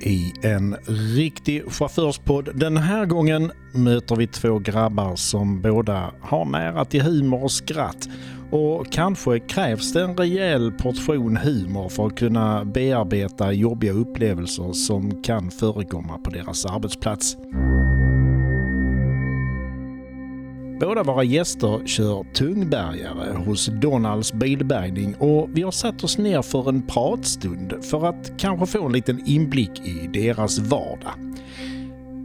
I en riktig chaufförspodd den här gången möter vi två grabbar som båda har nära till humor och skratt. Och kanske krävs det en rejäl portion humor för att kunna bearbeta jobbiga upplevelser som kan förekomma på deras arbetsplats. Båda våra gäster kör tungbärgare hos Donalds bilbärgning och vi har satt oss ner för en pratstund för att kanske få en liten inblick i deras vardag.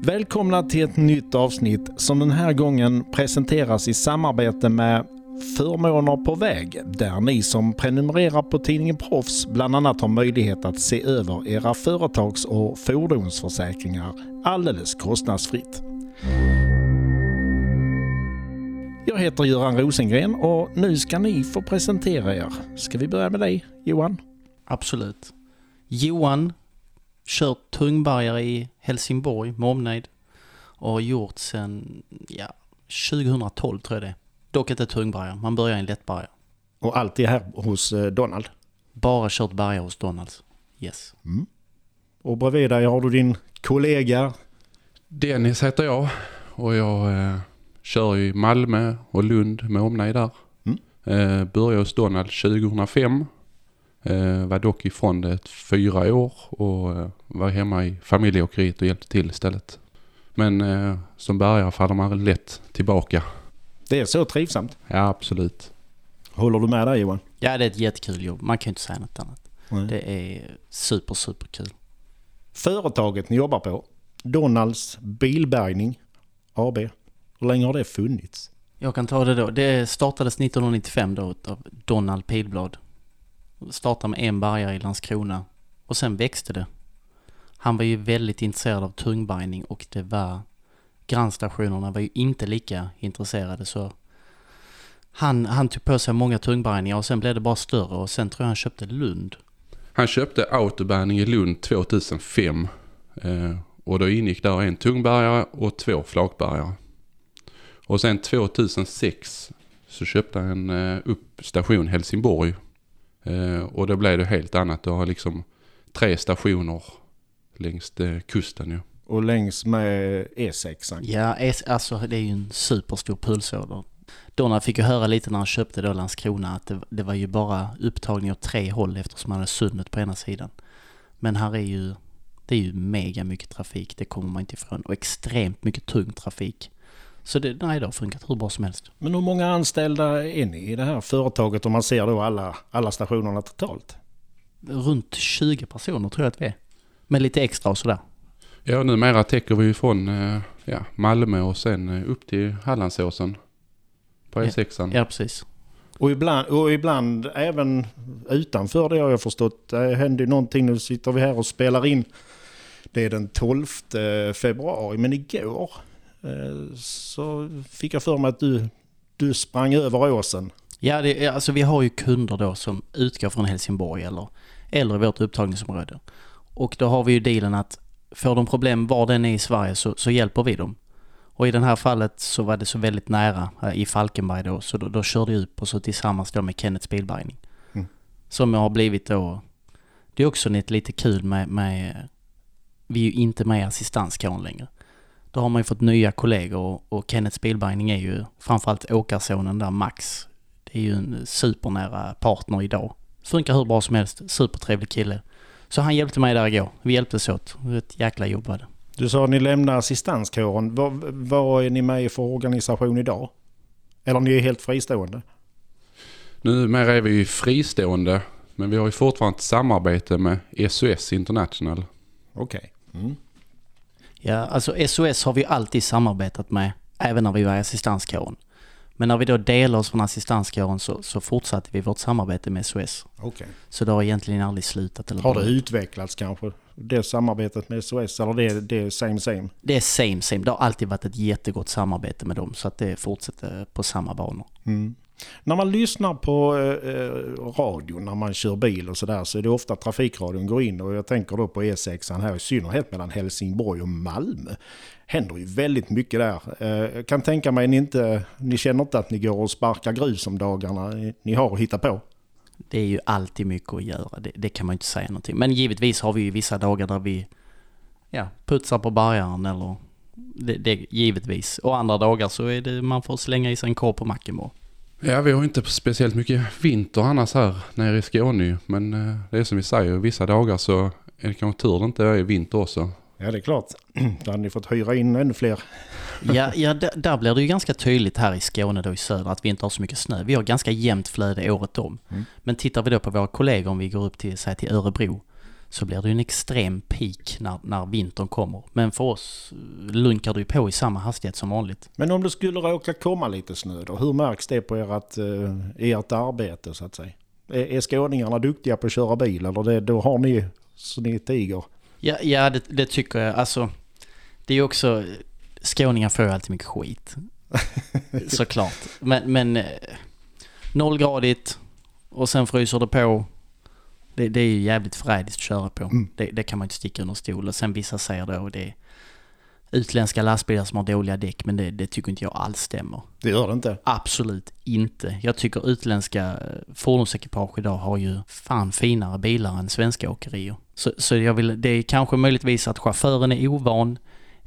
Välkomna till ett nytt avsnitt som den här gången presenteras i samarbete med Förmåner på väg där ni som prenumererar på tidningen Proffs bland annat har möjlighet att se över era företags och fordonsförsäkringar alldeles kostnadsfritt. Jag heter Göran Rosengren och nu ska ni få presentera er. Ska vi börja med dig Johan? Absolut. Johan kört tungbergare i Helsingborg med omnejd och har gjort sedan ja, 2012 tror jag det Dock inte tungbergare, man börjar i en lättbergare. Och alltid här hos eh, Donald? Bara kört bergare hos Donalds, yes. Mm. Och bredvid dig har du din kollega? Dennis heter jag och jag eh, kör i Malmö och Lund med omnejd där. Mm. Eh, började hos Donald 2005. Eh, var dock ifrån det fyra år och eh, var hemma i familjeåkeriet och hjälpte till istället. Men eh, som bärgare faller man lätt tillbaka. Det är så trivsamt. Ja, absolut. Håller du med där Johan? Ja, det är ett jättekul jobb. Man kan ju inte säga något annat. Nej. Det är super, super kul. Företaget ni jobbar på, Donalds Bilbärgning AB, hur länge har det funnits? Jag kan ta det då. Det startades 1995 då av Donald Pilblad. Startade med en bärgare i Landskrona och sen växte det. Han var ju väldigt intresserad av tungbärgning och det var grannstationerna var ju inte lika intresserade så han, han tog på sig många tungbärgningar och sen blev det bara större och sen tror jag han köpte Lund. Han köpte autobärgning i Lund 2005 eh, och då ingick där en tungbärgare och två flakbärgare. Och sen 2006 så köpte han eh, upp station Helsingborg. Eh, och då blev det helt annat. Du har liksom tre stationer längs eh, kusten ju. Och längs med E6. Ja, alltså det är ju en superstor pulsåder. Donald fick ju höra lite när han köpte då Landskrona att det, det var ju bara upptagning åt tre håll eftersom han hade sundet på ena sidan. Men här är ju, det är ju mega mycket trafik, det kommer man inte ifrån. Och extremt mycket tung trafik. Så det, nej, det har funkat hur bra som helst. Men hur många anställda är ni i det här företaget om man ser då alla, alla stationerna totalt? Runt 20 personer tror jag att vi är. Med lite extra och sådär. Ja, numera täcker vi från eh, ja, Malmö och sen eh, upp till Hallandsåsen på E6. Ja, precis. Och ibland, och ibland även utanför det har jag förstått. Det händer någonting, nu sitter vi här och spelar in. Det är den 12 februari, men igår eh, så fick jag för mig att du, du sprang över åsen. Ja, det, alltså vi har ju kunder då som utgår från Helsingborg eller, eller vårt upptagningsområde. Och då har vi ju dealen att får de problem var den är i Sverige så, så hjälper vi dem. Och i det här fallet så var det så väldigt nära eh, i Falkenberg då, så då, då körde jag upp och så tillsammans då med Kenneth Bilbärgning. Mm. Som har blivit då, det är också lite kul med, med vi är ju inte med i assistanskåren längre. Då har man ju fått nya kollegor och, Kenneth Bilbärgning är ju framförallt åkarsonen där, Max. Det är ju en supernära partner idag. Funkar hur bra som helst, supertrevlig kille. Så han hjälpte mig där igår. Vi hjälptes åt. Ett jäkla jobb var det. Du sa att ni lämnar assistanskåren. Vad, vad är ni med i för organisation idag? Eller ni är helt fristående? Numera är vi fristående. Men vi har ju fortfarande ett samarbete med SOS International. Okej. Okay. Mm. Ja, alltså SOS har vi alltid samarbetat med. Även när vi var i assistanskåren. Men när vi då delade oss från assistanskåren så, så fortsatte vi vårt samarbete med SOS. Okay. Så det har egentligen aldrig slutat. Eller har det utvecklats kanske? Det samarbetet med SOS eller det, det är same same? Det är same same. Det har alltid varit ett jättegott samarbete med dem så att det fortsätter på samma banor. Mm. När man lyssnar på eh, eh, radio när man kör bil och sådär så är det ofta trafikradion går in och jag tänker då på E6 här i synnerhet mellan Helsingborg och Malmö. händer ju väldigt mycket där. Eh, jag kan tänka mig ni inte, ni känner inte att ni går och sparkar grus om dagarna eh, ni har att hitta på? det är ju alltid mycket att göra. Det, det kan man ju inte säga någonting. Men givetvis har vi ju vissa dagar där vi ja, putsar på bärgaren eller det, det, givetvis. Och andra dagar så är det man får slänga i sig en korv på macken bara. Ja, vi har inte speciellt mycket vinter annars här nere i Skåne. Men eh, det är som vi säger, vissa dagar så är det kanske tur det inte är vinter också. Ja, det är klart. Då hade ni fått hyra in ännu fler. Ja, ja där, där blir det ju ganska tydligt här i Skåne då i söder att vi inte har så mycket snö. Vi har ganska jämnt flöde året om. Mm. Men tittar vi då på våra kollegor om vi går upp till, säg till Örebro så blir det ju en extrem peak när, när vintern kommer. Men för oss eh, lunkar det ju på i samma hastighet som vanligt. Men om det skulle råka komma lite snö då, hur märks det på ert, eh, ert arbete så att säga? Är, är skåningarna duktiga på att köra bil eller det, då har ni så ni tiger? Ja, ja det, det tycker jag. Alltså, det är också... Skåningar får ju alltid mycket skit. Såklart. Men, men eh, nollgradigt och sen fryser det på. Det, det är ju jävligt förrädiskt att köra på. Mm. Det, det kan man inte sticka under stol. Och sen vissa säger då det är utländska lastbilar som har dåliga däck. Men det, det tycker inte jag alls stämmer. Det gör det inte. Absolut inte. Jag tycker utländska fordonsekipage idag har ju fan finare bilar än svenska åkerier. Så, så jag vill, det är kanske möjligtvis att chauffören är ovan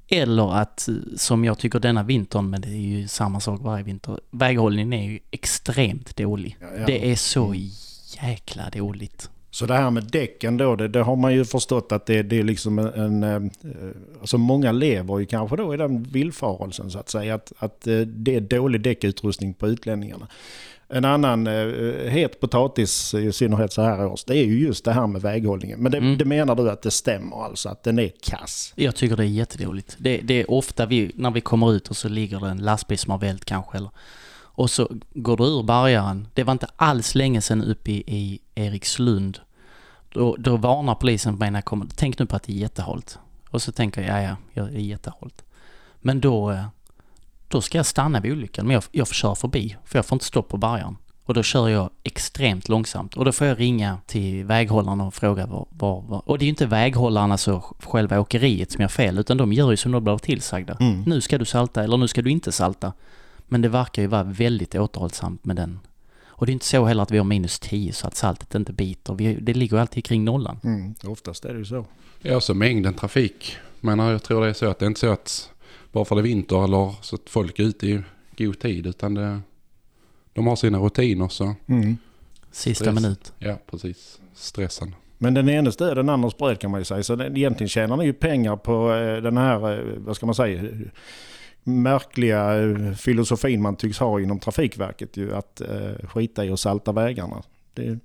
eller att, eh, som jag tycker denna vintern, men det är ju samma sak varje vinter, väghållningen är ju extremt dålig. Ja, ja. Det är så jäkla dåligt. Så det här med däcken då, det, det har man ju förstått att det, det är liksom en... en eh, alltså många lever ju kanske då i den villfarelsen så att säga. Att, att eh, det är dålig däckutrustning på utlänningarna. En annan eh, het potatis, i synnerhet så här års, det är ju just det här med väghållningen. Men det, Mm. det menar du att det stämmer alltså, att den är kass? Jag tycker det är jättedåligt. Det, det är ofta vi, när vi kommer ut och så ligger det en lastbil som har vält kanske eller och så går du ur bärgaren. Det var inte alls länge sedan uppe i, i Erikslund. Då, då varnar polisen mig när jag kommer. Tänk nu på att det är jättehalt. Och så tänker jag, ja ja, jag är jättehalt. Men då, eh, då ska jag stanna vid olyckan. Men jag, jag får köra förbi, för jag får inte stopp på bärgaren. Och då kör jag extremt långsamt. Och då får jag ringa till väghållaren och fråga var, var, var. Och det är ju inte väghållaren, alltså själva åkeriet som gör fel, utan de gör ju som de blir tillsagda. Mm. Nu ska du salta eller nu ska du inte salta. Men det verkar ju vara väldigt återhållsamt med den. Och det är inte så heller att vi har minus 10 så att saltet inte biter. Vi, det ligger alltid kring nollan. Mm, oftast är det ju så. Ja, så mängden trafik. Men jag tror det är så att det är inte så att bara för det är vinter eller så att folk är ute i god tid utan det, de har sina rutiner så Mm. Sista Stress. minut. ja, precis. Stressen. Men den enes död, den andres bröd kan man ju säga. Så den, egentligen tjänar ni ju pengar på eh, den här, eh, vad ska man säga, märkliga eh, filosofin man tycks ha inom Trafikverket ju. Att eh, skita i och salta vägarna. Det är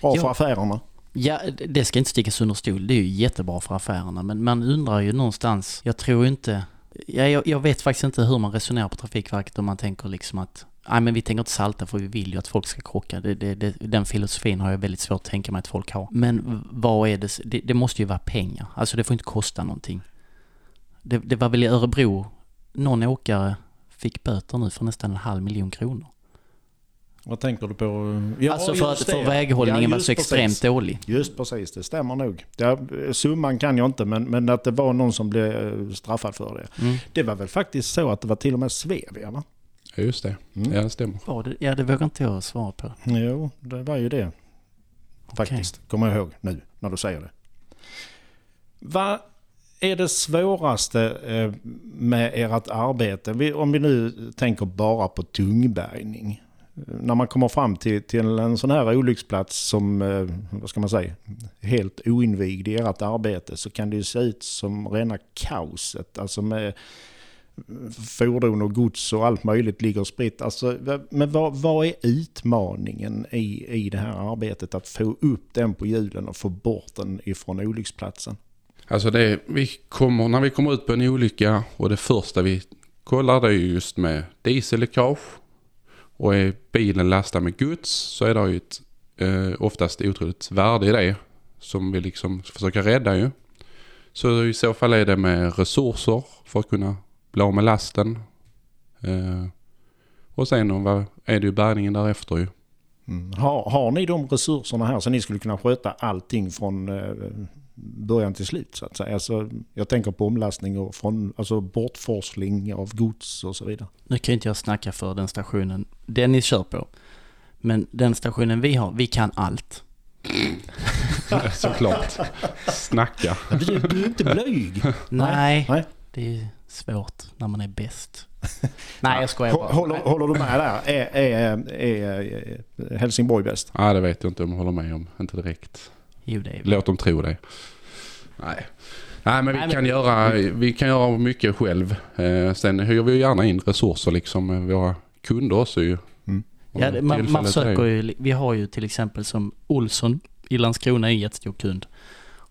bra Ja. för affärerna. Ja, det- ska inte stickas under stol. Det är ju jättebra för affärerna. Men man undrar ju någonstans. Jag tror inte... Ja, jag, jag vet faktiskt inte hur man resonerar på Trafikverket om man tänker liksom att Nej men vi tänker inte salta för vi vill ju att folk ska krocka. Det, det, det, den filosofin har jag väldigt svårt att tänka mig att folk har. Men vad är det? det? Måste ju vara pengar. Alltså det får inte kosta någonting. Det, det var väl i Örebro någon åkare fick böter nu för nästan en halv miljon kronor. Vad tänker du på? Ja, alltså för att för väghållningen Ja, var så precis. extremt dålig. Just precis, det stämmer nog. Ja, summan kan jag inte, men, men att det var någon som blev eh, straffad för det. Mm. Det var väl faktiskt så att det var till och med Svevia va? Ja, just det. Mm. Ja, det stämmer. Var det? Ja, det vågar inte jag svara på. Jo, det var ju det. Faktiskt, kommer jag ihåg nu när du säger det. Vad är det svåraste eh, med ert arbete? Om vi nu tänker bara på tungbärgning. När man kommer fram till, till en sån här olycksplats som, eh, vad ska man säga, helt oinvigd i ert arbete så kan det ju se ut som rena kaoset. Alltså med fordon och gods och allt möjligt ligger spritt. Alltså, men vad, vad är utmaningen i, i det här arbetet? Att få upp den på hjulen och få bort den ifrån olycksplatsen? Alltså det, vi kommer, när vi kommer ut på en olycka och det första vi kollar det är just med dieselläckage. Och är bilen lastad med gods så är det ju ett eh, oftast otroligt värde i det. Som vi liksom försöker rädda ju. Så i så fall är det med resurser för att kunna bli av med lasten. Eh, och sen vad, är det ju bärgningen därefter ju. Mm. Har, har ni de resurserna här så ni skulle kunna sköta allting från eh, början till slut så att säga? Alltså, jag tänker på omlastning och från, alltså bortforsling av gods och så vidare. Nu kan ju inte jag snacka för den stationen Dennis kör på. Men den stationen vi har, vi kan allt. Såklart. Snacka. Du, du är inte blyg. Nej, Nej. det är svårt när man är bäst. Nej, jag skojar bara. Håller, håller du med där? Är, är, är Helsingborg bäst? Ja, det vet jag inte om jag håller med om. Inte direkt. Jo, det är. Låt dem tro det. Nej. Nej, men vi Nej, men- kan göra, vi kan göra mycket själv. Eh, sen hyr vi ju gärna in resurser liksom. med Våra kunder också ju. Mm. Ja, det, man, man söker ju, vi har ju till exempel som Olsson i Landskrona är en jättestor kund.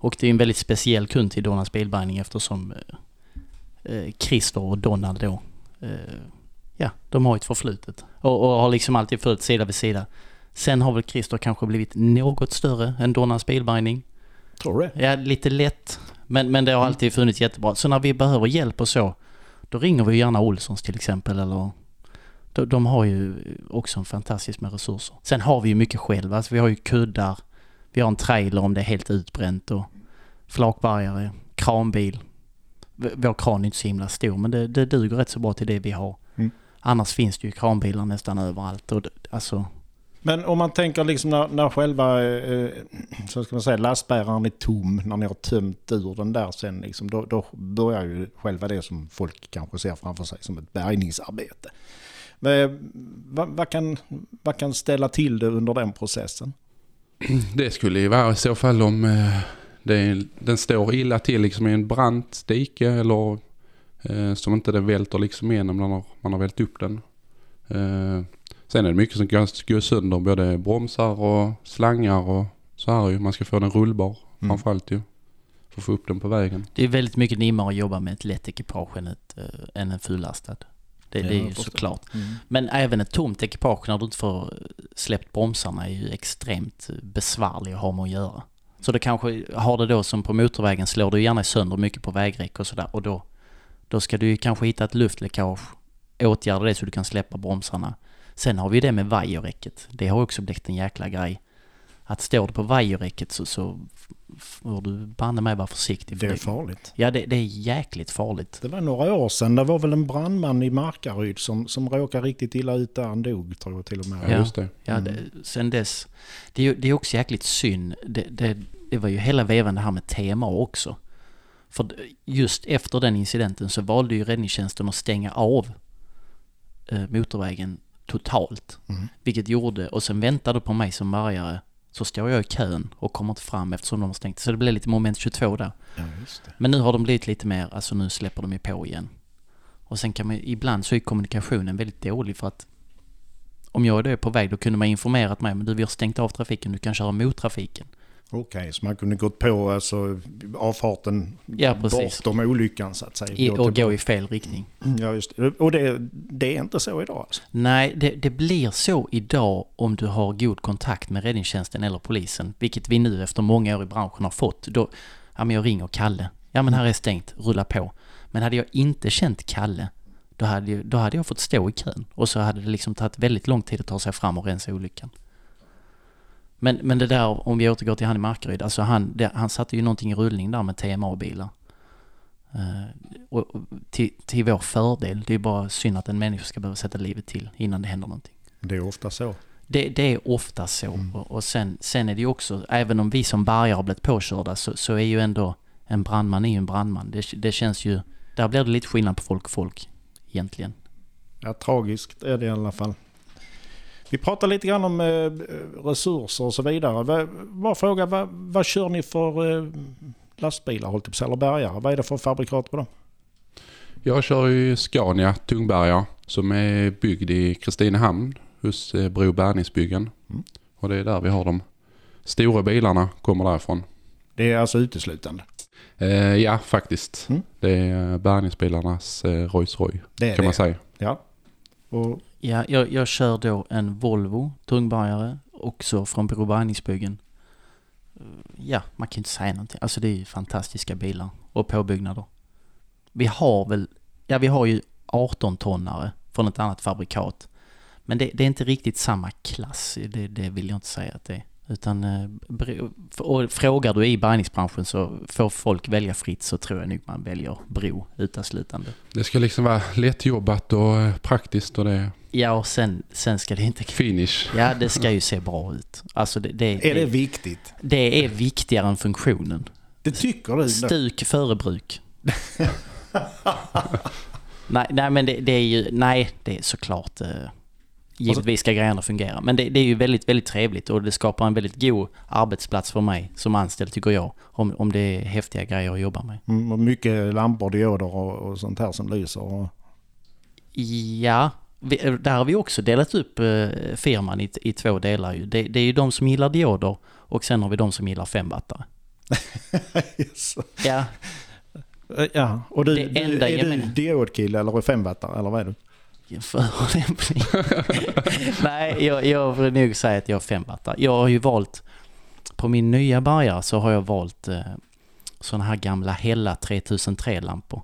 Och det är en väldigt speciell kund till Donalds bilbärgning eftersom eh, eh, Christer och Donald då, eh, ja, de har ett förflutet. Och, och har liksom alltid följt sida vid sida. Sen har väl Christer kanske blivit något större än Donalds bilbärgning. Tror du? Ja, lite lätt. Men, men det har alltid funnits jättebra. Så när vi behöver hjälp och så, då ringer vi gärna Olssons till exempel eller de, de har ju också en fantastisk med resurser. Sen har vi ju mycket själva. Alltså vi har ju kuddar, vi har en trailer om det är helt utbränt och flakbärgare, kranbil. Vår kran är inte så himla stor men det, det duger rätt så bra till det vi har. Mm. Annars finns det ju kranbilar nästan överallt och det, alltså men om man tänker liksom när, när själva eh, eh, så ska man säga, lastbäraren är tom, när ni har tömt ur den där sen, liksom, då, då börjar ju själva det som folk kanske ser framför sig som ett bärgningsarbete. Men, eh, vad, vad, kan, vad kan ställa till det under den processen? Det skulle ju vara i så fall om eh, det den står illa till liksom i en brant dike eller eh, som inte den välter liksom igenom när man har, man har vält upp den. Eh, sen är det mycket som kan gå sönder, både bromsar och slangar och så här ju. Man ska få den rullbar Mm. framförallt ju. För att få upp den på vägen. Det är väldigt mycket nimmare att jobba med ett lätt ekipage än, ett, eh, än en fullastad. Det, Ja, det är ju såklart. Mm. Men även ett tomt ekipage när du inte får släppt bromsarna är ju extremt besvärlig att ha med att göra. Så det kanske har det då som på motorvägen slår du gärna sönder mycket på vägräck och sådär och då, då ska du ju kanske hitta ett luftläckage, åtgärda det så du kan släppa bromsarna. Sen har vi det med vajerräcket. Det har också blivit en jäkla grej. Att står du på vajerräcket så, så får du banne mig vara försiktig. för Det är farligt. Ja, det, det är jäkligt farligt. Det var några år sedan, det var väl en brandman i Markaryd som, som råkade riktigt illa ut där han dog tror jag till och med. Ja, Ja. just det. Ja, Mm. det, sen dess. Det det är också jäkligt synd. Det, det, det var ju hela vevan det här med TMA också. För just efter den incidenten så valde ju räddningstjänsten att stänga av eh, motorvägen totalt. Mm. Vilket gjorde, och sen väntade på mig som bärgare så står jag i kön och kommer inte fram eftersom de har stängt. Så det blev lite moment 22 där. Ja, just det. Men nu har de blivit lite mer, alltså nu släpper de ju på igen. Och sen kan man ibland så är kommunikationen väldigt dålig för att om jag är då på väg då kunde man informerat mig men du vi har stängt av trafiken, du kan köra mot trafiken. Okej, så man kunde gått på alltså, avfarten Ja, bortom olyckan så att säga. I, och gå i fel riktning. Ja, just det. Och det, det är inte så idag alltså? Nej, det, det blir så idag om du har god kontakt med räddningstjänsten eller polisen, vilket vi nu efter många år i branschen har fått. Då, ja men jag ringer Kalle. Ja men här är stängt, rulla på. Men hade jag inte känt Kalle, då hade, då hade jag fått stå i kön. Och så hade det liksom tagit väldigt lång tid att ta sig fram och rensa olyckan. Men, men det där, om vi återgår till han i Markaryd, alltså han, det, han satte ju någonting i rullning där med TMA-bilar. Eh, och, och till, till vår fördel, det är bara synd att en människa ska behöva sätta livet till innan det händer någonting. Det är ofta så. Det, det är ofta så. Mm. Och, och sen, sen är det ju också, även om vi som bärgare har blivit påkörda så, så är ju ändå en brandman är ju en brandman. Det, det känns ju, där blir det lite skillnad på folk och folk egentligen. Ja, tragiskt är det i alla fall. Vi pratar lite grann om eh, resurser och så vidare. Bara fråga, vad, vad kör ni för eh, lastbilar, hållt på säga, eller bärgare? Vad är det för fabrikat på dem? Jag kör ju Scania Tungberga som är byggd i Kristinehamn hos eh, Bro Bärgningsbyggen. Mm. Och det är där vi har de stora bilarna kommer därifrån. Det är alltså uteslutande? Eh, ja, faktiskt. Mm. Det är bärgningsbilarnas eh, Rolls Royce kan det. man säga. Ja. Och Ja, jag, jag kör då en Volvo tungbärgare, också från Brobergningsbyggen. Eh, ja, man kan inte säga någonting. Alltså det är ju fantastiska bilar och påbyggnader. Vi har väl, ja vi har ju 18-tonnare från ett annat fabrikat. Men det, det är inte riktigt samma klass, det, det vill jag inte säga att det är. Utan, eh, och frågar du i bärgningsbranschen så får folk välja fritt så tror jag nog man väljer bro uteslutande. Det ska liksom vara lättjobbat och eh, praktiskt och det Ja, och sen, sen ska det inte... finish. Ja, det ska ju se bra ut. Alltså det, det, Är det viktigt? det är viktigare än funktionen. Det tycker du? Stuk före bruk. nej, nej, men det, det är ju... Nej, det är såklart... Eh, givetvis ska grejerna fungera. Men det, det är ju väldigt, väldigt trevligt och det skapar en väldigt god arbetsplats för mig som anställd, tycker jag. Om, om det är häftiga grejer att jobba med. Mm, mycket lampor, dioder och, och sånt här som lyser. Och, Ja, vi, där har vi också delat upp eh, firman i, i två delar. Ju. Det, det är ju de som gillar dioder och sen har vi de som gillar femwattare. Yes. Ja, Eh, Ja, och du, Det du, enda är du diodkille eller femwattare eller vad är du? Vilken förolämpning. Nej, jag, jag vill nog säga att jag har fem femwattare. Jag har ju valt, på min nya bärgare så har jag valt eh, sådana här gamla Hella 3003-lampor.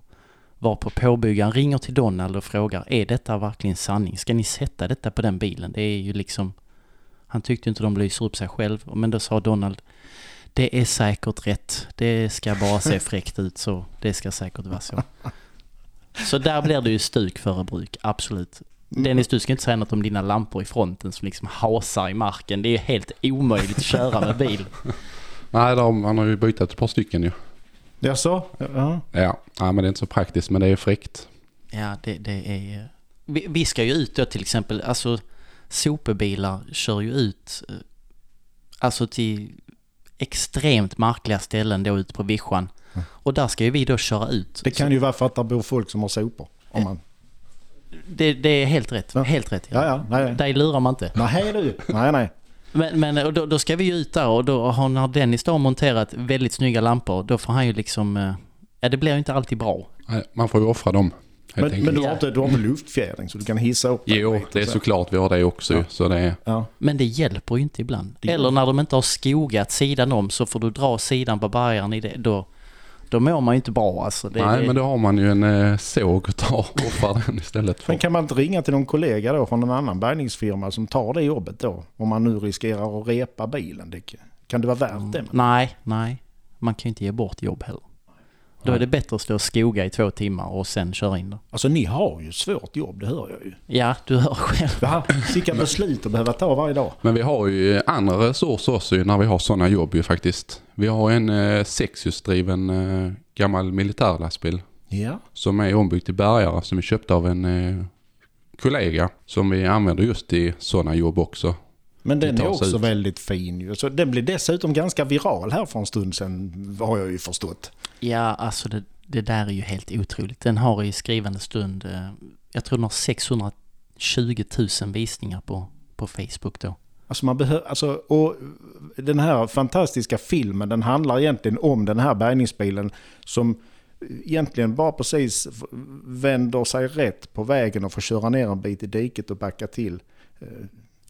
Varpå påbyggaren ringer till Donald och frågar, är detta verkligen sanning? Ska ni sätta detta på den bilen? Det är ju liksom, han tyckte inte de lyser upp sig själv. Men då sa Donald, det är säkert rätt. Det ska bara se fräckt ut så det ska säkert vara så. Så där blir det ju stuk före bruk, absolut. Dennis, du ska inte säga något om dina lampor i fronten som liksom hasar i marken. Det är ju helt omöjligt att köra med bil. Nej, de, han har ju bytt ett par stycken ju. Jaså? Ja. Ja, men det är inte så praktiskt men det är fräckt. Ja, det, det är... Vi, vi ska ju ut då till exempel, alltså sopbilar kör ju ut eh, alltså till extremt märkliga ställen då ute på vischan. Och där ska ju vi då köra ut. Det kan ju vara för att det bor folk som har sopor. Om man... det, det är helt rätt. Ja. Helt rätt. Ja, ja. Nej, Dig lurar man inte. nej du. Nej, nej. Men, men och då, då ska vi ju ut där och då har när Dennis då har monterat väldigt snygga lampor, då får han ju liksom... eh, Ja, det blir ju inte alltid bra. Nej, man får ju offra dem. Men, men du, har inte, du har inte luftfjädring så du kan hissa upp den Jo, lite det är så. såklart vi har det också Ja. Så det är... Ja. Men det hjälper ju inte ibland. Det Eller när de inte har skogat sidan om så får du dra sidan på bärgaren i det. Då, då mår man ju inte bra alltså. Det, Nej, det, men då har man ju en eh, såg att ta och offra den istället för. Men kan man inte ringa till någon kollega då från en annan bärgningsfirma som tar det jobbet då? Om man nu riskerar att repa bilen. Det, kan det vara värt det? Nej, nej. Man kan ju inte ge bort jobb heller. Då är det bättre att stå och skoga i två timmar och sen köra in då. Alltså ni har ju svårt jobb, det hör jag ju. Ja, du hör själv. Va? Vilka beslut att behöva ta varje dag. Men vi har ju andra resurser också när vi har sådana jobb ju faktiskt. Vi har en eh, sexhjulsdriven eh, gammal militärlastbil Ja. som är ombyggd till bärgare som vi köpte av en eh, kollega som vi använder just i sådana jobb också. Men den är också ut. väldigt fin. Så den blir dessutom ganska viral här för en stund sedan, har jag ju förstått. Ja, alltså det, det där är ju helt otroligt. Den har i skrivande stund, eh, jag tror den har 620 000 visningar på, på Facebook då. Alltså man behöver, alltså, och den här fantastiska filmen den handlar egentligen om den här bärgningsbilen som egentligen bara precis vänder sig rätt på vägen och får köra ner en bit i diket och backa till.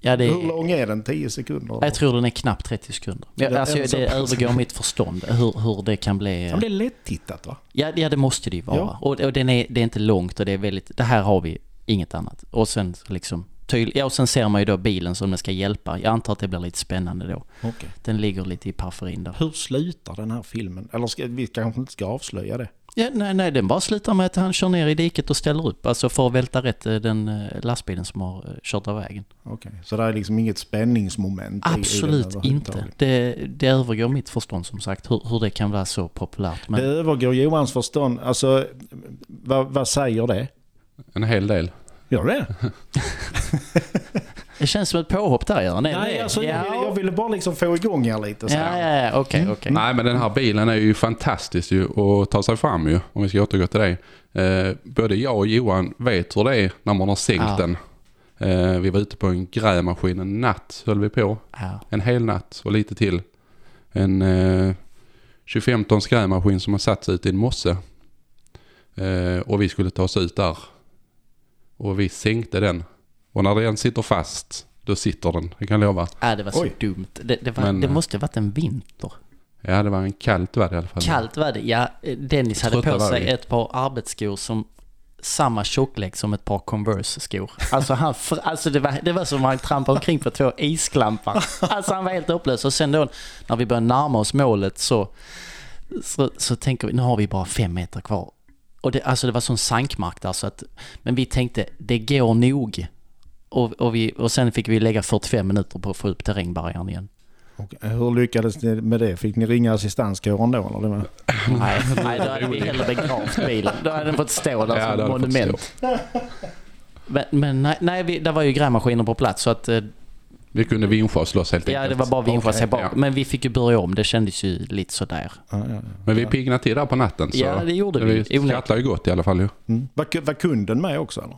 Ja, det Hur lång är den? 10 sekunder? jag tror den är knappt 30 sekunder. Ja, Det är alltså, så det övergår mitt förstånd hur, hur det kan bli. Ja, det är lätt-tittat va? Ja, ja, det måste det ju vara. Ja. Och, och den är, det är inte långt och det är väldigt, det här har vi inget annat. Och sen liksom, tydl, ja, och sen ser man ju då bilen som den ska hjälpa. Jag antar att det blir lite spännande då. Okej. Den ligger lite i periferin där. Hur slutar den här filmen? Eller ska, vi kanske inte ska avslöja det? Ja, nej, nej, den bara slutar med att han kör ner i diket och ställer upp. Alltså för att välta rätt eh, den eh, lastbilen som har eh, kört av vägen. Okej, så det är liksom inget spänningsmoment i- i Absolut inte. Det, det övergår mitt förstånd som sagt, hur, hur det kan vara så populärt. Men Det övergår Johans förstånd. Alltså, vad, vad säger det? En hel del. Gör det? det känns som ett påhopp där, Göran. Nej, alltså, jag, ja, ville, jag ville bara liksom få igång er lite. Så. ja, ja, ja, okej, okej. Nej men den här bilen är ju fantastisk ju att ta sig fram ju. Om vi ska återgå till det. Eh, både jag och Johan vet hur det är när man har sänkt Ja. den. Eh, vi var ute på en grävmaskin en natt höll vi på. Ja. En hel natt och lite till. En eh, 25 tons grävmaskin som har satts ut i en mosse. Eh, och vi skulle ta oss ut där. Och vi sänkte den. Och när den sitter fast, då sitter den. Det kan jag lova. Ja, det var så Oj. dumt. Det, det, var, Men, det eh, måste varit en vinter. Ja, det var en kallt väder i alla fall. Kallt var det. Ja, Dennis hade Trötta på sig ett par arbetsskor som samma tjocklek som ett par Converse-skor. Alltså, han, alltså det, var, det var som om han trampade omkring på två isklampar. Alltså han var helt upplös. Och sen då när vi började närma oss målet så, så, så tänker vi, nu har vi bara fem meter kvar. Och det, alltså det var sån sankmark där så att, men vi tänkte, det går nog. Och, och, vi, och sen fick vi lägga 45 minuter på att få upp terrängbarriären igen. Och hur lyckades ni med det? Fick ni ringa assistanskåren då? Eller? Det. Nej, nej, då hade vi hellre begravt bilen. Då hade den fått stå där Ja, som monument. Men, men nej, nej vi, det var ju grävmaskiner på plats så att eh, Vi kunde vinscha oss loss helt ja, enkelt. det var bara vinscha sig bak. ja. Men vi fick ju börja om. Det kändes ju lite sådär. Ja, ja, ja. Men vi piggnade till där på natten. Så Ja, det gjorde vi. Vi skrattade ju gott i alla fall ju. Mm. Var, var kunden med också eller?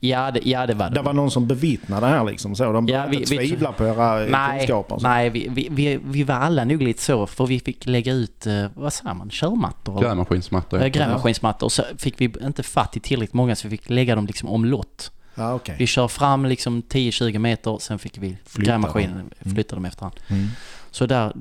Ja, det, ja, det var det. Det var någon som bevittnade det här liksom så? De Ja, ja, vi- inte vi- tvivla på era eh, Nej, kunskaper? så. nej vi, vi, vi, vi var alla nog lite så för vi fick lägga ut, eh, vad säger man, körmattor? eller? Grävmaskinsmatta. Eh, Grävmaskinsmattor. Och så fick vi inte fatt i tillräckligt många så vi fick lägga dem liksom omlott. Ja, okej. Vi kör fram liksom 10-20 meter, sen fick vi Flytta grävmaskinen flytta dem efterhand. Mm. Så där,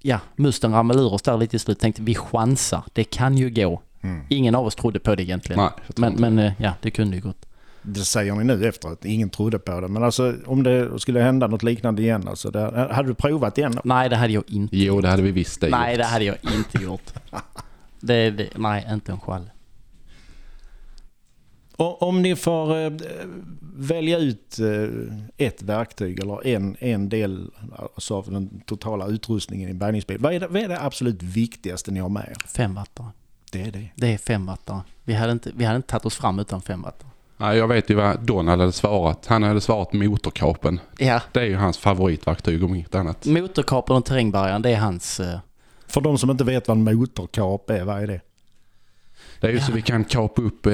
ja, musten ramlade ur oss där lite i slut. Tänkte vi chansar, det kan ju gå. Mm. Ingen av oss trodde på det egentligen. Nej, men, men eh, ja, det kunde ju gått. Det säger ni nu efteråt. Ingen trodde på det. Men alltså om det skulle hända något liknande igen. Alltså, det, hade du provat igen? då? Nej, det hade jag inte. Jo, det hade vi visst det Nej, gjort. det hade jag inte gjort. Det, det, nej, inte en skall. Om ni får eh, välja ut eh, ett verktyg eller en, en del alltså, av den totala utrustningen i en bärgningsbil. Vad är, det, vad är det absolut viktigaste ni har med er? Fem wattare. Det är det. Det är fem wattare. Vi hade inte, vi hade inte tagit oss fram utan fem wattare. Nej, jag vet ju vad Donald hade svarat. Han hade svarat motorkapen. Ja. Det är ju hans favoritverktyg om inget annat. Motorkapeln och terrängbarriären, det är hans... eh, För de som inte vet vad en motorkap är, vad är det? Det är ju så vi kan kapa upp eh,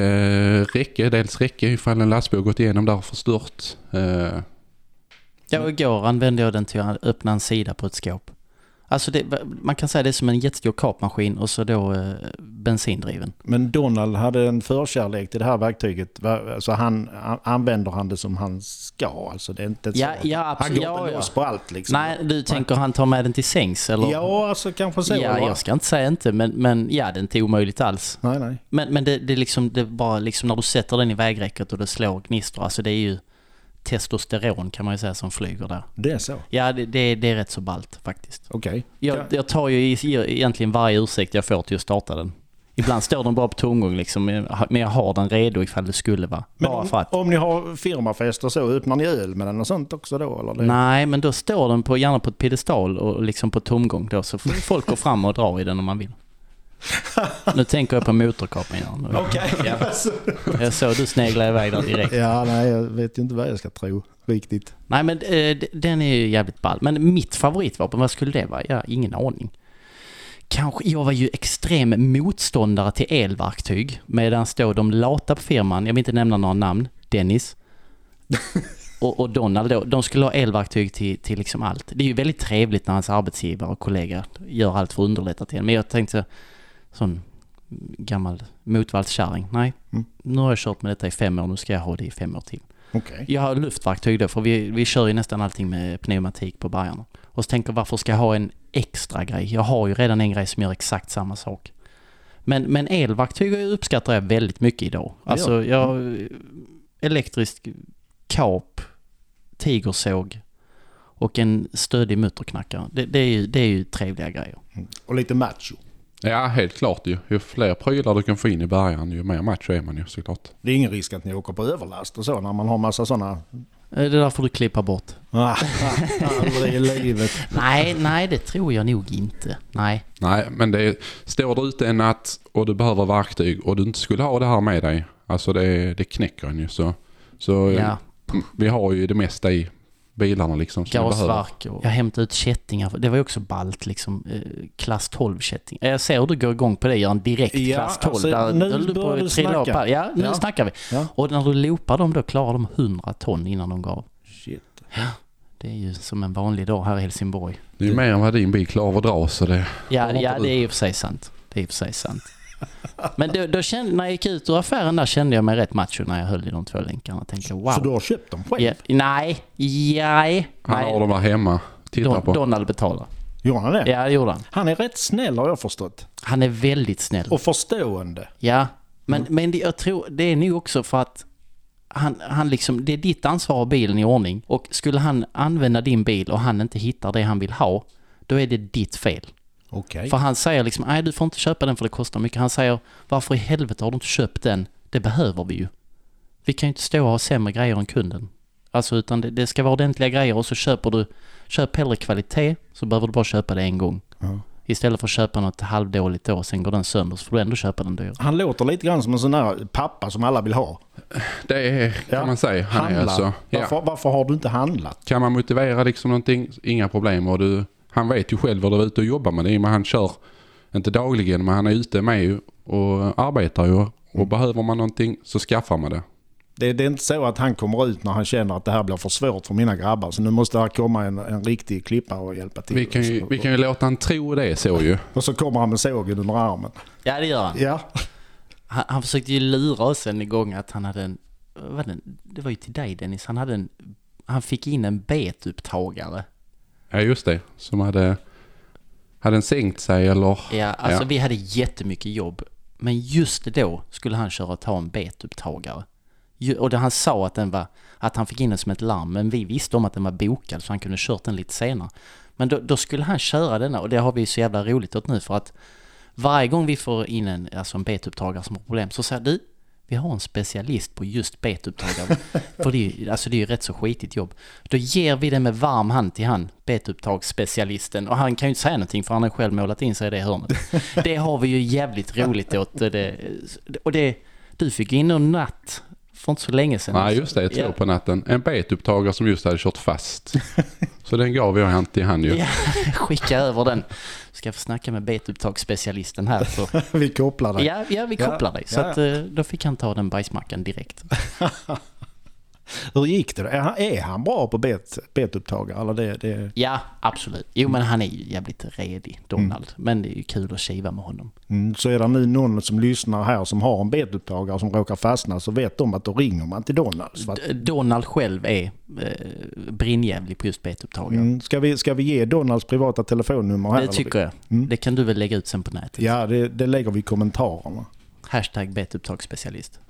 räcke, dels räcke ifall en lastbil har gått igenom där och förstört. Eh, Ja, och igår använde jag den till att öppna en sida på ett skåp. Alltså det, man kan säga det är som en jättestor kapmaskin och så då eh, bensindriven. Men Donald hade en förkärlek till det här verktyget. Alltså han, an- använder han det som han ska? Alltså det är inte så. Ja, ja, han går Ja, inte ja. loss på allt liksom. Nej, du tänker han tar med den till sängs eller? Ja, alltså kanske så. ja, jag ska inte säga inte, men, men ja, det är inte omöjligt alls. Nej, nej. Men, men det, det är liksom, det är bara liksom när du sätter den i vägräcket och det slår gnistor, alltså det är ju testosteron kan man ju säga som flyger där. Det är så. Ja, det, det, det är rätt så ballt faktiskt. Okej. Jag, jag tar ju egentligen varje ursäkt jag får till att starta den. Ibland står den bara på tomgång liksom, men jag har den redo ifall det skulle vara. Men bara om, för att. om ni har firmafest och så, öppnar ni öl med den och sånt också då? Eller? Nej, men då står den på, gärna på ett piedestal och liksom på tomgång då, så folk gå fram och dra i den om man vill. Nu tänker jag på motorkapen igen. Okej. Ja. Jag såg du snegla iväg där direkt. Ja, nej, jag vet ju inte vad jag ska tro riktigt. Nej men eh, den är ju jävligt ball. Men mitt favoritvapen, vad skulle det vara? Jag har ingen aning. Kanske, jag var ju extrem motståndare till elverktyg. Medan då de lata på firman, jag vill inte nämna några namn, Dennis och, och Donald då, de skulle ha elverktyg till, till liksom allt. Det är ju väldigt trevligt när hans arbetsgivare och kollegor gör allt för att underlätta till en. Men jag tänkte, sån gammal motvallskärring, nej. Mm. Nu har jag kört med detta i fem år, nu ska jag ha det i fem år till. Okej. Jag har luftverktyg då, för vi, vi kör ju nästan allting med pneumatik på bergarna. Och så tänker jag, varför ska jag ha en extra grej? Jag har ju redan en grej som gör exakt samma sak. Men, men elverktyg uppskattar jag väldigt mycket idag. Alltså, jag... Elektrisk kap, tigersåg och en stödig mutterknackare. Det, det, är ju, det är ju trevliga grejer. Och lite macho. Ja, helt klart ju. Ju fler prylar du kan få in i bärgaren, ju mer macho är man ju såklart. Det är ingen risk att ni åker på överlast och så när man har massa sådana... Eh, Det är därför du klippa bort. Aldrig i livet. Nej, nej det tror jag nog inte. Nej. Nej, men det är, står du ute en natt och du behöver verktyg och du inte skulle ha det här med dig. Alltså det, det knäcker en ju så. Så Ja. eh, vi har ju det mesta i bilarna liksom. som. Gasverk och... Jag hämtade ut kättingar. Det var ju också ballt liksom. Eh, klass 12 kätting. Jag ser hur du går igång på det Göran. Direkt Ja, klass 12. alltså, där, nu du börjar du snacka. Ja, nu Ja. snackar vi. Ja. Och när du loopar dem då klarar de 100 ton innan de går av. Shit. Det är ju som en vanlig dag här i Helsingborg. Det är ju mer än vad din bil klarar av att dra så det... Ja, ja det är och för sig sant. Det är och för sig sant. Men då, då kände, när jag gick ut ur affären där kände jag mig rätt macho när jag höll i de två länkarna. Tänkte wow. Så du har köpt dem själv? Ja, nej, nej, Han har dem här hemma. Titta Don, på. Donald betalar. Gjorde han det? Ja, det gjorde han. Han är rätt snäll har jag förstått. Han är väldigt snäll. Och förstående. Ja, Men, men det, jag tror det är nog också för att han, han liksom, det är ditt ansvar att ha bilen i ordning. Och skulle han använda din bil och han inte hittar det han vill ha, då är det ditt fel. Okej. För han säger liksom, nej du får inte köpa den för det kostar mycket. Han säger, varför i helvete har du inte köpt den? Det behöver vi ju. Vi kan ju inte stå och ha sämre grejer än kunden. Alltså utan det, det ska vara ordentliga grejer och så köper du, köp hellre kvalitet så behöver du bara köpa det en gång. Ja. Istället för att köpa något halvdåligt då och sen går den sönder så får du ändå köpa den dyr. Han låter lite grann som en sån där pappa som alla vill ha. Det är, kan Ja. man säga. Han är Handla. alltså, ja. varför, varför har du inte handlat? Kan man motivera liksom någonting, inga problem. Och du, han vet ju själv vad du är ute och jobbar med. Det är, men han kör, inte dagligen, men han är ute med ju och arbetar ju. Och Mm. behöver man någonting så skaffar man det. Det, det är inte så att han kommer ut när han känner att det här blir för svårt för mina grabbar. Så nu måste här komma en, en riktig klippare och hjälpa till. Vi kan, ju, vi kan ju låta han tro det så ju. Och så kommer han med sågen under armen. Ja det gör han. Ja, Han, han försökte ju lura oss en gång att han hade en, vad var det, det var ju till dig Dennis, han hade en, han fick in en betupptagare. Ja just det. Som hade, hade den sänkt sig eller? Ja, alltså Ja. vi hade jättemycket jobb. Men just då skulle han köra och ta en betupptagare. Och han sa att den var, att han fick in den som ett larm, men vi visste om att den var bokad så han kunde kört den lite senare. Men då, då skulle han köra denna och det har vi så jävla roligt åt nu för att varje gång vi får in en, alltså en betupptagare som har problem så säger du, vi har en specialist på just betupptagare. för det är, ju, alltså det är ju rätt så skitigt jobb. Då ger vi det med varm hand till han, betupptagsspecialisten. Och han kan ju inte säga någonting för han har själv målat in sig i det hörnet. Det har vi ju jävligt roligt åt. och Det, och det, du fick in en natt för inte så länge sedan. Nej just det, två Ja. på natten. En betupptagare som just hade kört fast. så den gav jag hand till han ju. Ja, skicka över den. Ska jag få snacka med betupptagsspecialisten här. Så. vi kopplar det. Ja, ja, vi Ja, kopplar dig. Så ja. att, eh, då fick han ta den bajsmackan direkt. Hur gick det? Är han, är han bra på bet, betupptagare? Eller det, det, Ja, absolut. Jo, men han är ju jävligt redig, Donald. Men det är ju kul att kiva med honom. mm, så är det nu någon som lyssnar här som har en betupptagare som råkar fastna så vet de att då ringer man till Donalds. För att, Donald själv är eh, brinnjävlig på just betupptagare. mm, ska, vi, ska vi ge Donalds privata telefonnummer här? Det eller? tycker jag. Mm. Det kan du väl lägga ut sen på nätet. Ja, det, det lägger vi i kommentarerna. Hashtag betupptagsspecialist.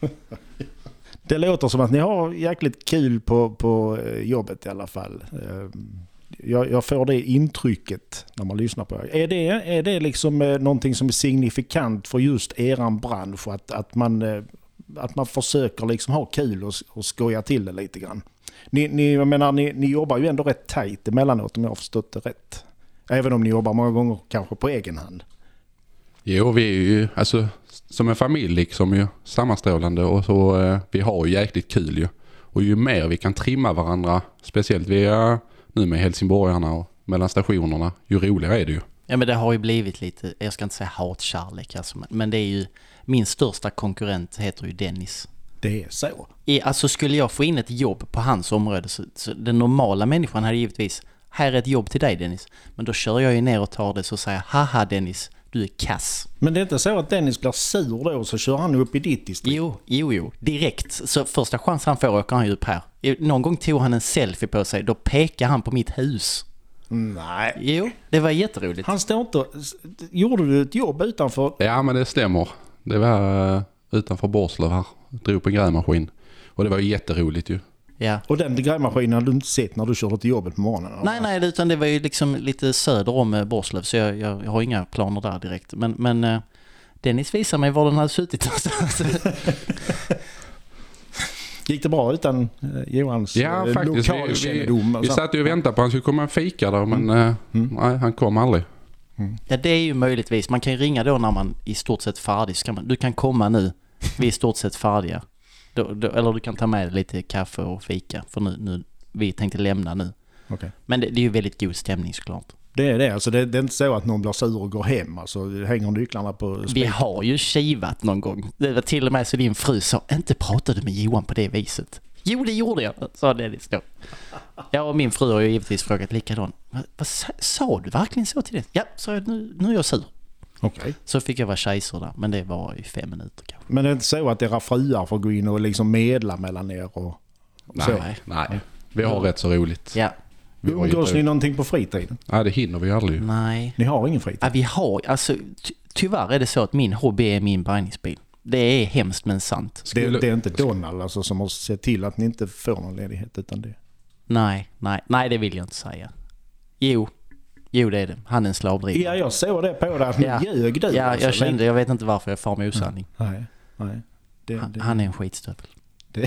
Det låter som att ni har jäkligt kul på, på eh, jobbet i alla fall. Eh, jag, jag får det intrycket när man lyssnar på er. Är det, är det liksom eh, någonting som är signifikant för just eran bransch? Att, att, man, att man försöker liksom ha kul och, och skoja till det lite grann? Ni, ni, jag menar, ni, ni jobbar ju ändå rätt tajt emellanåt om jag har förstått det rätt. Även om ni jobbar många gånger kanske på egen hand. Jo, vi är ju alltså som en familj liksom ju sammanstrålande och så eh, vi har ju jäkligt kul ju. Och ju mer vi kan trimma varandra, speciellt vi är nu med helsingborgarna och mellan stationerna, ju roligare är det ju. Ja men det har ju blivit lite, jag ska inte säga hatkärlek alltså, men- men det är ju, min största konkurrent heter ju Dennis. Det är så. I, alltså skulle jag få in ett jobb på hans område så, så den normala människan hade givetvis, här är ett jobb till dig Dennis. Men då kör jag ju ner och tar det så säger jag, haha Dennis, du är kass. Men det är inte så att Dennis blir sur då och så kör han upp i ditt distrikt? Jo, jo, jo, direkt. Så första chansen han får åker han ju upp här. Någon gång tog han en selfie på sig, då pekade han på mitt hus. Nej. Jo, det var jätteroligt. Han står inte... Gjorde du ett jobb utanför? Ja men det stämmer. Det var eh, utanför Borslöv här. Drog på en grävmaskin. Och det var jätteroligt ju. Ja. Och den grävmaskinen hade du inte sett när du körde till jobbet på morgonen? Nej, nej, utan det var ju liksom lite söder om eh, Borslöv, så jag, jag, jag har inga planer där direkt. Men, men eh, Dennis visade mig var den hade suttit någonstans. Gick det bra utan eh, Johans Ja faktiskt. Vi, vi, lokalkännedom? och vi så? satt ju och väntade på att han skulle komma en fika där men eh, nej, han kom aldrig. ja, det är ju möjligtvis. Man kan ju ringa då när man i stort sett färdig. Man, du kan komma nu, vi är i stort sett färdiga. Då, då, eller du kan ta med lite kaffe och fika, för nu, nu vi tänkte lämna nu. Okej. Men det, det är ju väldigt god stämning såklart. Det är det. Alltså det, det är inte så att någon blir sur och går hem. Alltså, hänger nycklarna på Vi spik. har ju kivat någon gång. Det var till och med så din fru sa, inte pratade med Johan på det viset. Jo, det gjorde jag, sa Dennis då. Ja, och min fru har ju givetvis frågat likadant. Vad, vad sa, sa du verkligen så till det? Ja, sa jag, nu, nu är jag sur. Okej. Så fick jag vara kejsare där, men det var i fem minuter kanske. Men det är inte så att era fruar får gå in och liksom medla mellan er? Och... Nej, Så. nej. Vi har rätt så roligt. Ja, Vi Umgås ni någonting på fritiden? Nej det hinner vi aldrig. nej. Ni har ingen fritid? Ja, vi har, alltså ty, tyvärr är det så att min hobby är min bärgningsbil. Det är hemskt men sant. Det, det är inte Donald alltså, som har sett till att ni inte får någon ledighet utan det. Nej, nej, nej det vill jag inte säga. Jo, jo det är det. Han är en slavdrivare. Ja, jag såg det på dig att Ja. ljög du. Ja, alltså. jag kände, jag vet inte varför jag far med osanning. Nej, nej. Det, Han, det, han är en skitstövel.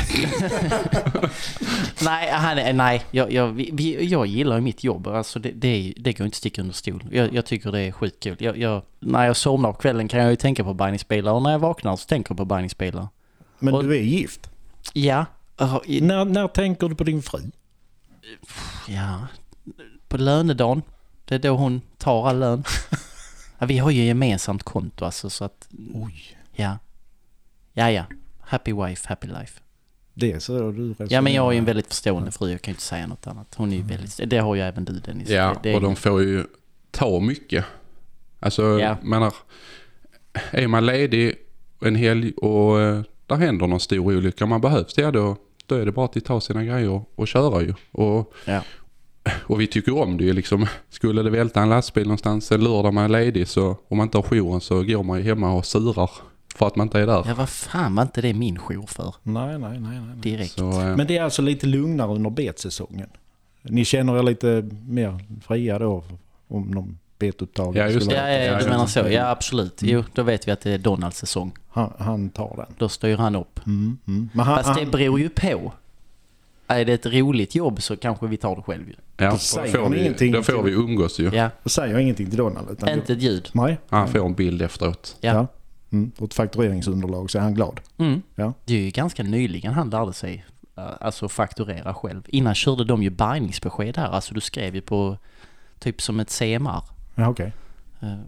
Nej, han är, nej jag, jag, vi, jag gillar mitt jobb. Alltså det, det, det går inte att sticka under stol. Jag, jag tycker det är skitkul. Jag, jag, när jag somnar på kvällen kan jag ju tänka på bärgningsbilar och när jag vaknar så tänker jag på bärgningsbilar. men Och- du är gift. Ja, När, när tänker du på din fru? ja, på lönedagen. Det är då hon tar all lön. Ja, vi har ju gemensamt konto alltså så att, Oj. ja. Ja, ja. Happy wife, happy life. Det är så du resonerar. Ja men jag är ju en väldigt förstående fru, jag kan ju inte säga något annat. Hon är ju väldigt, det har ju även du Dennis. Ja, det, det är, och de får ju ta mycket. Alltså, Ja. menar, är man ledig en helg och eh, där händer någon stor olycka man behövs, ja då, då är det bara att ta sina grejer och köra ju. Och, Ja. Och vi tycker om det ju liksom. Skulle det välta en lastbil någonstans en lördag man är ledig så om man inte har jouren så går man ju hemma och surar för att man inte är där. Ja vad fan var inte det min jour för? Nej, nej, nej. nej. Direkt. Så, eh, Men det är alltså lite lugnare under betsäsongen. Ni känner er lite mer fria då om någon betupptag? Ja, just skulle- Ja, ja, du ja. menar så. Ja absolut. Jo, då vet vi att det är Donalds säsong. Han, han tar den. Då styr han upp. Mm, mm. Men han, Fast det beror ju på. Är det ett roligt jobb så kanske vi tar det själv ju. ja, då får, vi, ingenting då får vi umgås ju. Ja, säger ingenting till Donald. Utan inte ett ljud. Nej. Han får en bild efteråt. Ja. Ja. Mm. Och ett faktureringsunderlag så är han glad. Mm. Ja. Det är ju ganska nyligen han lärde sig eh, alltså fakturera själv. Innan körde de ju bärgningsbesked här. Alltså du skrev ju på typ som ett CMR. Ja, okej. Eh,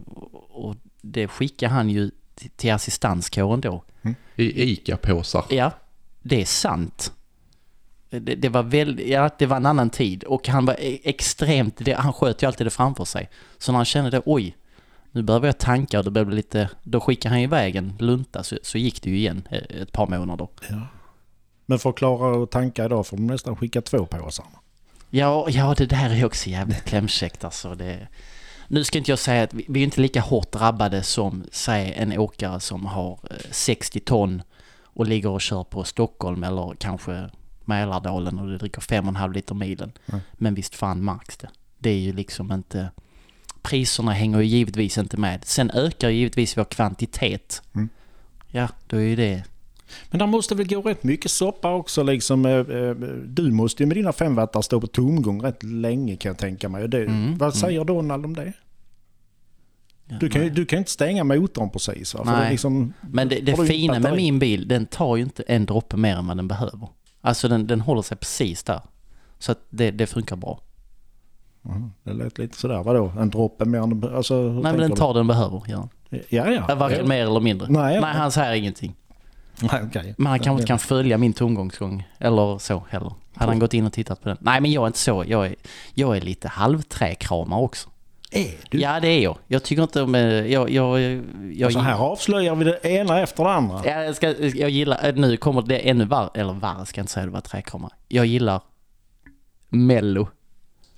Och det skickade han ju till- assistanskåren då. I ICA-påsar. Ja, det är sant. Det, det var väl, ja, det var en annan tid och han var e- extremt, det, han sköt ju alltid det framför sig. Så när han kände det, oj, nu behöver jag tanka och det började lite, då skickade han iväg en lunta så, så gick det ju igen eh, ett par månader. Ja. Men för att klara att tanka idag får de nästan skicka två påsar. Ja, ja det där är också jävligt klämkäckt alltså. Det, nu ska inte jag säga att vi, vi är inte lika hårt drabbade som, säg en åkare som har eh, 60 ton och ligger och kör på Stockholm eller kanske Mälardalen och det dricker 5,5 liter milen. Mm. Men visst fan märks det. Det är ju liksom inte... Priserna hänger ju givetvis inte med. Sen ökar ju givetvis vår kvantitet. Mm. Ja, då är ju det... Men där måste väl gå rätt mycket soppa också liksom. eh, eh, Du måste ju med dina fem wattar stå på tomgång rätt länge kan jag tänka mig. Och Det, Mm, vad säger Donald om det? Du kan, ju- du kan inte stänga motorn precis va? För Nej. det liksom, Men det, det du fina med min bil, den tar ju inte en droppe mer än vad den behöver. Alltså den, den håller sig precis där. Så att det, det funkar bra. Mhm, det lät lite sådär, vadå? En droppe mer än... Alltså, Nej men den du? tar den behöver, gör han. Ja, ja. Varken mer eller mindre. Nej, Nej, han säger ingenting. Nej, okej. Men han kanske inte kan följa min tomgångsgång eller så heller. Hade han gått in och tittat på den? Nej men jag är inte så. Jag är, jag är lite halvträkramare också. Är du? Ja det är jag. Jag tycker inte om... eh, Jag, jag, jag, alltså här avslöjar vi det ena efter det andra. Ja, jag, ska, jag gillar, eh, nu kommer det ännu värre, eller värre ska jag inte säga, det var träkramare. Jag gillar Mello.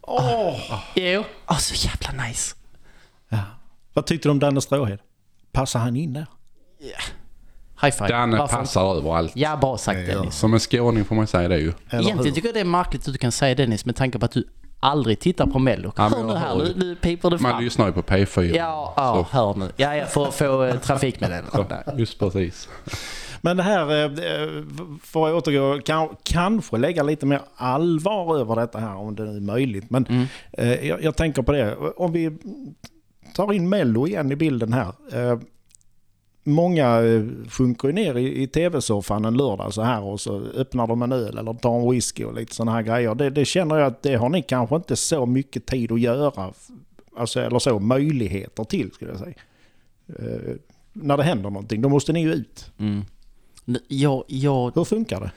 Åh! Jo. Åh, så jävla nice. Ja. Vad tyckte du om Danne Stråhed? Passar han in där? High five. Danne Varför? passar överallt. Ja, bra sagt Ja. Dennis. Som en skåning får man säga det ju. Eller Egentligen hur? tycker jag det är märkligt att du kan säga Dennis med tanke på att du aldrig tittar på Mello. Ja, men hör nu jag här, nu, piper du Man fram. lyssnar ju på P4. Ja, ja, hör nu. Ja, ja, för att få eh, trafikmeddelande. Så, just precis. Men det här, eh, för att återgå, kan, kanske lägga lite mer allvar över detta här om det är möjligt. Men Mm. eh, jag, jag tänker på det, om vi tar in Mello igen i bilden här. Eh, många eh, sjunker ju ner i, i tv-soffan en lördag så här och så öppnar de en öl eller tar en whisky och lite sådana här grejer. Det, det känner jag att det har ni kanske inte så mycket tid att göra. Alltså, eller så, möjligheter till skulle jag säga. Eh, när det händer någonting, då måste ni ju ut. Mm. Jag, jag, Hur funkar det?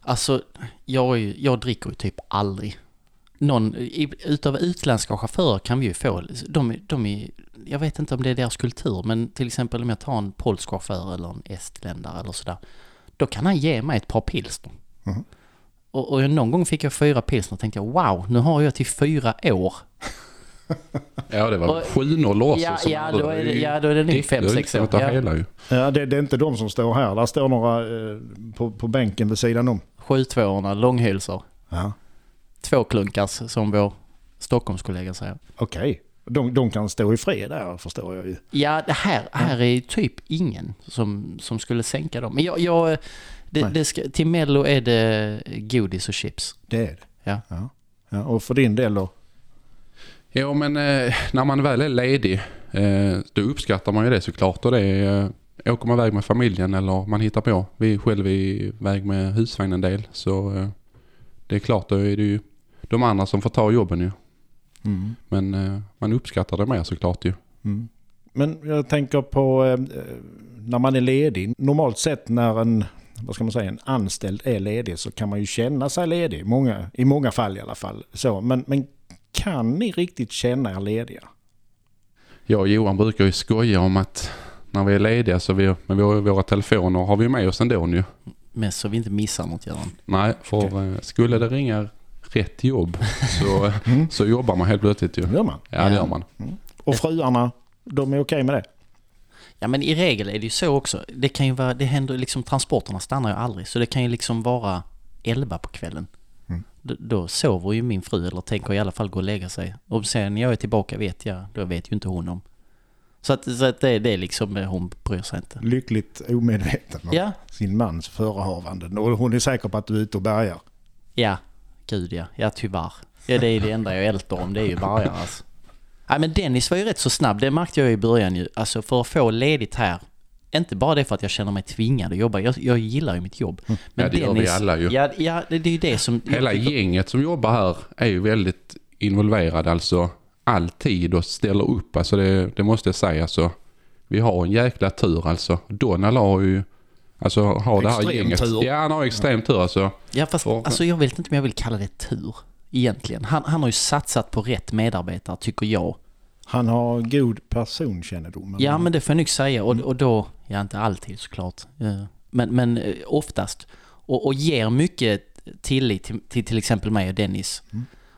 alltså, jag, jag dricker ju typ aldrig. Någon, utav utländska chaufförer kan vi ju få, de, de är, jag vet inte om det är deras kultur, men till exempel om jag tar en polsk chaufför eller en estländare eller sådär. Då kan han ge mig ett par pilsner. Mhm. Och, och någon gång fick jag fyra pilsner och tänkte jag wow, nu har jag till fyra år. Ja, det var Och- sju nollor också. Ja, som ja, då är det, ja, då är det nog Äckligt, fem, sex kan år. jag ta Ja. hela ju. Ja, det, det är inte de som står här. Där står några eh, på, på bänken vid sidan om. Sju tvåorna, långhylsor. Ja. Två klunkars som vår Stockholmskollega säger. Okej. De, de kan stå i fred där förstår jag ju. Ja, det här, här är typ ingen som, som skulle sänka dem. Men jag, jag det, det ska, till Mello är det godis och chips. Det är det. Ja. ja. ja och för din del då? Ja, men eh, när man väl är ledig eh, då uppskattar man ju det såklart. Och det är, eh, åker man iväg med familjen eller man hittar på. Vi är själv iväg med husvagn en del. Så det är klart, då är det ju de andra som får ta jobben ju. Mm. Men eh, man uppskattar det mer såklart ju. Mm. Men jag tänker på eh, när man är ledig. Normalt sett när en, vad ska man säga, en anställd är ledig så kan man ju känna sig ledig. Många, I många fall i alla fall. Så, men, men kan ni riktigt känna er lediga? Jag och Johan brukar ju skoja om att när vi är lediga så vi, med våra, våra telefoner har vi med oss ändå nu. Mest så vi inte missar något Göran. Nej, för eh, skulle det ringa rätt jobb så, så jobbar man helt plötsligt ju. Gör man. Ja, det gör man. Och fruarna, de är okej med det? Ja men i regel är det ju så också. Det kan ju vara, det händer liksom, transporterna stannar ju aldrig. Så det kan ju liksom vara 11 på kvällen. Mm. Då, då sover ju min fru eller tänker i alla fall gå och lägga sig. Och sen när jag är tillbaka vet jag, då vet ju inte hon om. Så att, så att det, det är liksom, eh, hon bryr sig inte. Lyckligt omedveten om Ja, sin mans förehavanden. Och hon är säker på att du är ute och bärgar. ja, gud ja, ja tyvärr. Ja det är det enda jag ältar om, det är ju vargar alltså. Nej men Dennis var ju rätt så snabb, det märkte jag i början ju. Alltså för att få ledigt här. Inte bara det för att jag känner mig tvingad att jobba, jag, jag gillar ju mitt jobb. Men Ja, det gör vi alla ju. Ja, ja det, det är ju det som... Hela tycker- gänget som jobbar här är ju väldigt involverade alltså alltid och ställer upp. Alltså det, det måste jag säga alltså. Vi har en jäkla tur alltså. Donald har ju Alltså har det här gänget. tur. Ja han har extrem tur alltså. Ja fast Och- alltså jag vet inte om jag vill kalla det tur. Egentligen. Han, han har ju satsat på rätt medarbetare tycker jag. Han har god personkännedom. Ja men det får jag nog säga och, och då, ja inte alltid såklart. Men, men eh, oftast. Och, och ger mycket tillit till, till till exempel mig och Dennis.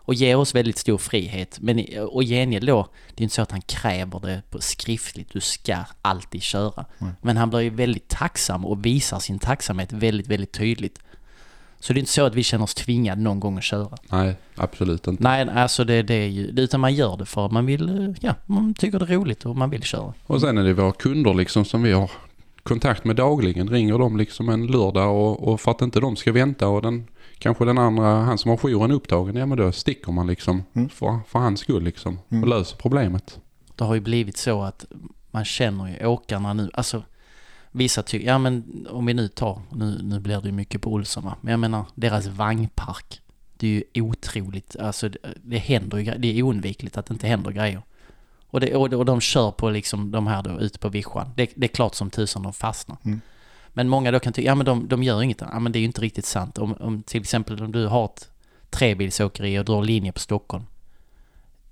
Och ger oss väldigt stor frihet. Men och gengäld då, det är inte så att han kräver det på skriftligt. Du ska alltid köra. Men han blir ju väldigt tacksam och visar sin tacksamhet väldigt, väldigt tydligt. Så det är inte så att vi känner oss tvingade någon gång att köra. Nej absolut inte. Nej, alltså det, det är ju, utan man gör det för att man vill, eh, ja, man tycker det är roligt och man vill köra. Och sen är det våra kunder liksom som vi har kontakt med dagligen. Ringer de liksom en lördag och, och för att inte de ska vänta och den kanske den andra, han som har jouren upptagen, ja men då sticker man liksom Mm. för, för hans skull liksom Mm. och löser problemet. Det har ju blivit så att man känner ju åkarna nu, alltså vissa tycker, ja men om vi nu tar, nu, nu blir det ju mycket på Olsson va, men jag menar deras vagnpark. Det är ju otroligt, alltså det, det händer ju det är oundvikligt att det inte händer grejer. Och, det, och, och de kör på liksom de här då ute på vischan. Det, det är klart som tusan de fastnar. Mm. Men många då kan tycka, ja men de, de gör inget. Ja men det är ju inte riktigt sant. Om, om till exempel om du har ett trebilsåkeri och drar linje på Stockholm.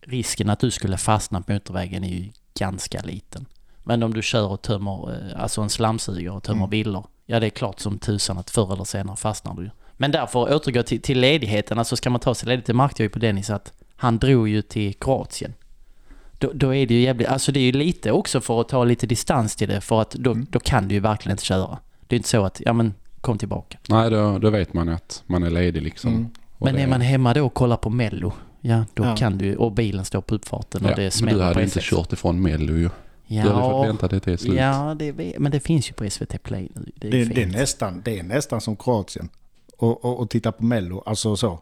Risken att du skulle fastna på motorvägen är ju ganska liten. Men om du kör och tömmer, eh, alltså en slamsugare och tömmer Mm. villor. Ja det är klart som tusan att förr eller senare fastnar du. Men därför återgå till, till ledigheten, alltså ska man ta sig ledigt, det märkte jag ju på Dennis att han drog ju till Kroatien. Då, då är det ju jävligt, alltså det är ju lite också för att ta lite distans till det för att då, Mm. då kan du ju verkligen inte köra. Det är inte så att, ja men kom tillbaka. Nej då, då vet man att man är ledig liksom. Mm. Men det- är man hemma då och kollar på mello, ja då Ja. kan du och bilen står på uppfarten och ja, det men smäller du hade på inte S6. kört ifrån Mello ju. Ja, Du hade fått vänta det till slut. Ja, det, men det finns ju på SVT Play nu. Det är, Det, det, är nästan, det är nästan som Kroatien. Och, och, och titta på Mello, alltså så.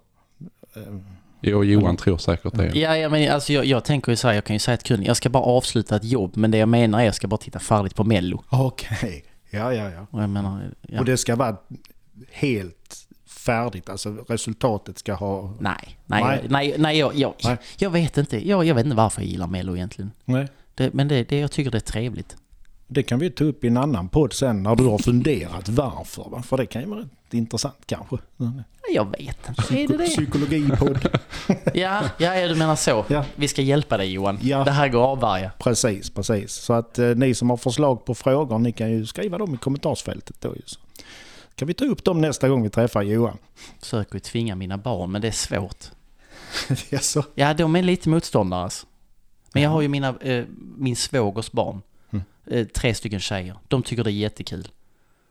Jo, Johan tror säkert det. Ja, ja men alltså jag, jag tänker ju så här, jag kan ju säga till kunden, jag ska bara avsluta ett jobb, men det jag menar är jag ska bara titta färdigt på Mello. Okej, ja ja ja. Och jag menar, ja. Och det ska vara helt färdigt, alltså resultatet ska ha... Nej, nej, Nej. nej, nej, jag, jag, Nej. jag vet inte. Jag, jag vet inte varför jag gillar Mello egentligen. Nej. Det, men det, det, jag tycker det är trevligt. Det kan vi ta upp i en annan podd sen när du har funderat varför. Va? För det kan ju vara rätt intressant kanske. Jag vet inte. Är det det? Psykologipodd. Ja, ja, ja, du menar så. Ja. Vi ska hjälpa dig Johan. Ja. Det här går att avvärja. Precis, precis. Så att eh, ni som har förslag på frågor, ni kan ju skriva dem i kommentarsfältet då. Så kan vi ta upp dem nästa gång vi träffar Johan. Försöker ju tvinga mina barn, men det är svårt. Jaså? Ja, de är lite motståndare alltså. Men jag har ju mina, eh, min svågers barn. Eh, tre stycken tjejer. De tycker det är jättekul.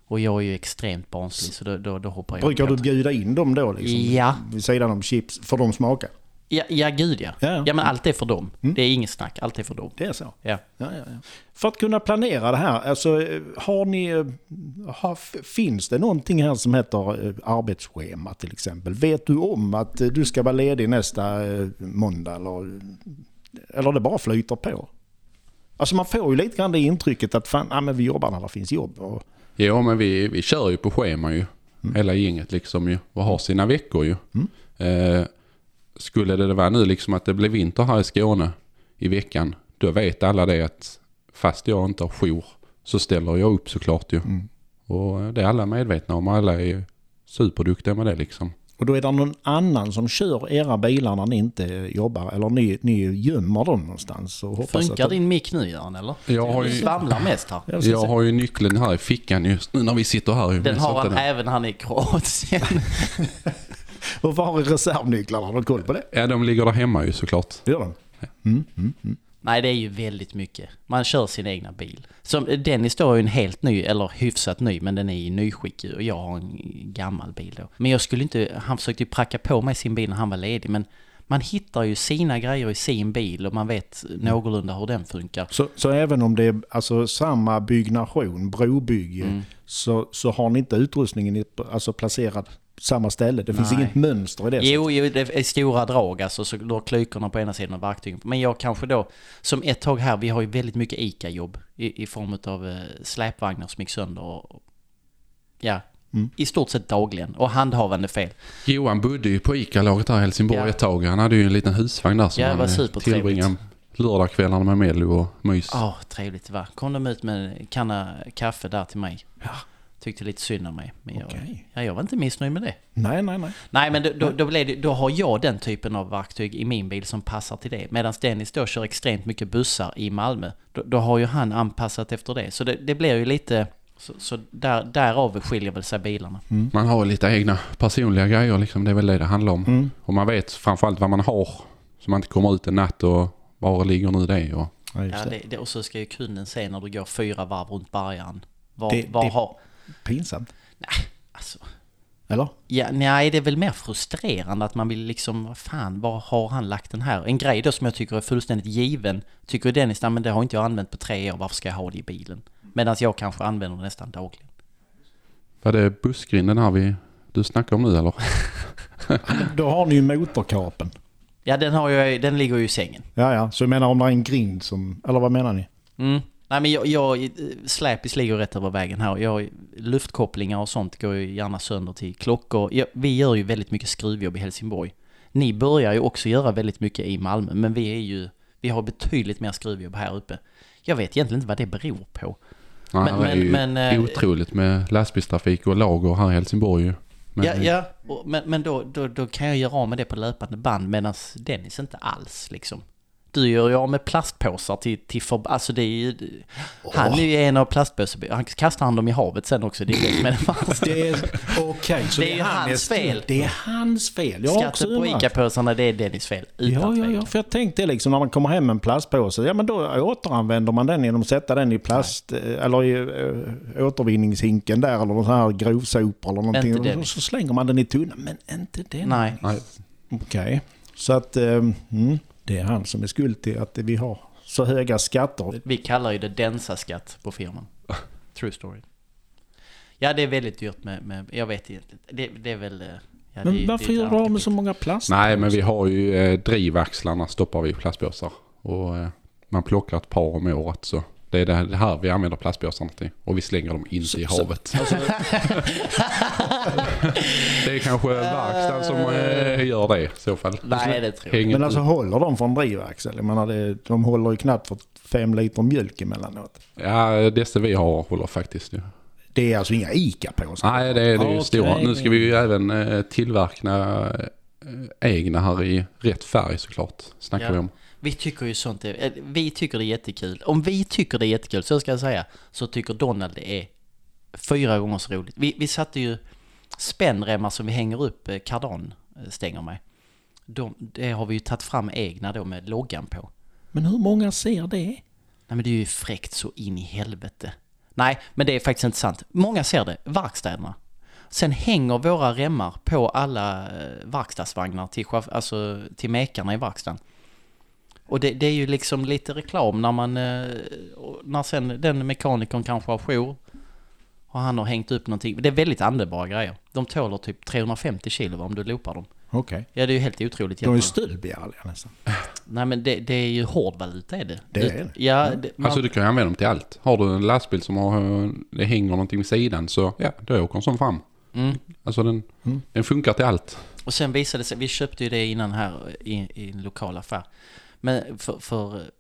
Och jag är ju extremt barnslig så då, då, då hoppar jag Brukar du bjuda in dem då liksom? Ja. Vid sidan om chips, för de smaka? Ja, ja, gud ja. Ja, ja. Men allt är för dem. Mm. Det är inget snack, allt är för dem. Det är så? Ja. Ja, ja, ja. För att kunna planera det här, alltså har ni... Har, finns det någonting här som heter eh, arbetsschema till exempel? Vet du om att eh, du ska vara ledig nästa måndag eller... Eller det bara flyter på? Alltså man får ju lite grann det intrycket att fan, ja, men vi jobbar när det finns jobb. Och, Ja, men vi, vi kör ju på schema ju. Hela gänget liksom ju. Och har sina veckor ju. Mm. Eh, skulle det vara nu liksom att det blir vinter här i Skåne i veckan. Då vet alla det att fast jag inte har jour så ställer jag upp såklart ju. Mm. Och det är alla medvetna om. Alla är superduktiga med det liksom. Och då är det någon annan som kör era bilar när ni inte jobbar. Eller ni, ni gömmer dem någonstans. Och hoppas Funkar att din mick nu Göran eller? Jag har Du ju, svamlar mest här. Jag jag har ju nyckeln här i fickan just nu när vi sitter här. Den har han den- även han i Kroatien. Och var är reservnycklarna? Har du koll på det? Ja, de ligger där hemma ju såklart. Gör de? Mm, mm, mm. Nej, det är ju väldigt mycket. Man kör sin egna bil. Som Dennis då är ju en helt ny, eller hyfsat ny, men den är i nyskick och jag har en gammal bil då. Men jag skulle inte, han försökte ju pracka på mig sin bil när han var ledig, men man hittar ju sina grejer i sin bil och man vet någorlunda hur den funkar. Så, så även om det är alltså, samma byggnation, brobygge, Mm. så, så har ni inte utrustningen alltså, placerad på samma ställe? Det finns Nej. inget mönster i det? Jo, jo, det är stora drag alltså, så du har klykorna på ena sidan och verktygen. Men jag kanske då, som ett tag här, vi har ju väldigt mycket ICA-jobb i, i form av eh, släpvagnar som gick sönder och, ja, Mm. i stort sett dagligen. Och handhavande fel. Johan bodde ju på ICA-laget här i Helsingborg Ja. ett tag. Han hade ju en liten husvagn där som Ja, han var eh, tillbringade lördagskvällarna med Mello och mys. Ja, trevligt det var. Kom de ut med en kanna kaffe där till mig. Ja. Tyckte lite synd om mig. Men jag, Okej. ja, jag var inte missnöjd med det. Nej, nej, nej. Nej, men då, då, då, blev det, då har jag den typen av verktyg i min bil som passar till det. Medan Dennis då kör extremt mycket bussar i Malmö. Då, då har ju han anpassat efter det. Så det, det blir ju lite... Så, så där, därav skiljer väl sig bilarna. Man har lite egna personliga grejer liksom. Det är väl det det handlar om. Mm. Och man vet framförallt vad man har. Så man inte kommer ut en natt och var ligger nu det och Ja, Ja, det. det, det, och så ska ju kunden se när du går fyra varv runt bärgaren. Var, Det- var det- har... Pinsamt. Alltså, Eller? Ja, nej, det är väl mer frustrerande att man vill liksom, vad fan, var har han lagt den här? En grej då som jag tycker är fullständigt given, tycker Dennis, nej men det har inte jag använt på tre år, varför ska jag ha det i bilen? Medan jag kanske använder det nästan dagligen. Var det bussgrinden här vi, du snackar om nu eller? Då har ni ju motorkapen. Ja, den, har jag, den ligger ju i sängen. Ja, ja. Så jag menar om det är en grind som... Eller vad menar ni? Mm. Nej men jag, jag släpis ligger rätt över vägen här. Jag, luftkopplingar och sånt går ju gärna sönder till klockor. Jag, vi gör ju väldigt mycket skruvjobb i Helsingborg. Ni börjar ju också göra väldigt mycket i Malmö, men vi är ju, vi har betydligt mer skruvjobb här uppe. Jag vet egentligen inte vad det beror på. Nej, Men- det är ju men- men, eh, otroligt med lastbilstrafik och lager här i Helsingborg ju. Men, ja, ja. Och, men, men då, då, då kan jag göra av med det på löpande band medan Dennis inte alls liksom. Du gör ju av med plastpåsar till, till för, alltså det är ju, han är ju en av plastpåsar, han kastar han dem i havet sen också, det är det som är det. Det är... Okej, så Det är ju hans fel. Det är hans fel. Jag Skatten på. ICA-påsarna, det är Dennis fel, utan Ja, ja, ja, för jag tänkte liksom när man kommer hem med en plastpåse, ja men då återanvänder man den genom att sätta den i plast, eh, eller i äh, återvinningshinken där eller någon sån här grovsopor eller någonting. Inte Och så, så slänger man den i tunnan, men inte den. Nej, Nej, Okej, så att eh, mm, det är han som är skuld till att vi har så höga skatter. vi kallar ju det densa-skatt på firman. True story. Ja, det är väldigt dyrt med, med jag vet inte, det, det är väl... eh, Ja, Men det- varför gör du av med så många plast? Nej men vi har ju eh, drivaxlarna stoppar vi i plastpåsar. Och eh, man plockar ett par om året så. Det är det här vi använder plastpåsarna till. Och vi slänger dem inte Så- i så- havet. det är kanske verkstaden som eh, gör det i så fall. Nej, det tror jag Hänger Men alltså håller de för en drivaxel? Jag menar, det, de håller ju knappt för fem liter mjölk emellanåt. Ja, dessa vi har håller faktiskt ju. Det är alltså inga ICA-påsar? Nej, det är det är ju Okej. stora. Nu ska vi ju även eh, tillverka eh, egna här i rätt färg såklart. Snackar Ja. vi om. Vi tycker ju sånt, är, eh, vi tycker det är jättekul. Om vi tycker det är jättekul, så ska jag säga, så tycker Donald det är fyra gånger så roligt. Vi, vi satte ju spännremmar som vi hänger upp eh, kardanstänger med. De, det har vi ju tagit fram egna då med loggan på. Men hur många ser det? Nej men det är ju fräckt så in i helvete. Nej, men det är faktiskt inte sant. Många ser det, verkstäderna. Sen hänger våra remmar på alla eh, verkstadsvagnar till, alltså, till mekarna i verkstaden. Och det, det är ju liksom lite reklam när man, eh, när sen den mekanikern kanske har jour och han har hängt upp någonting. Det är väldigt användbara grejer. De tåler typ 350 kilo om du loopar dem. Okej. Ja, det är ju helt otroligt. De är ju stöldbegärliga nästan. Nej men det, det är ju hårdvaluta är det. Det är det. Ja, det, man, Alltså du kan ju använda dem till allt. Har du en lastbil som har, det hänger någonting vid sidan så ja, då åker den som fram. mm. Alltså den, Mm. den funkar till allt. Och sen visade det sig, vi köpte ju det innan här i, i en lokal affär. Men för, för,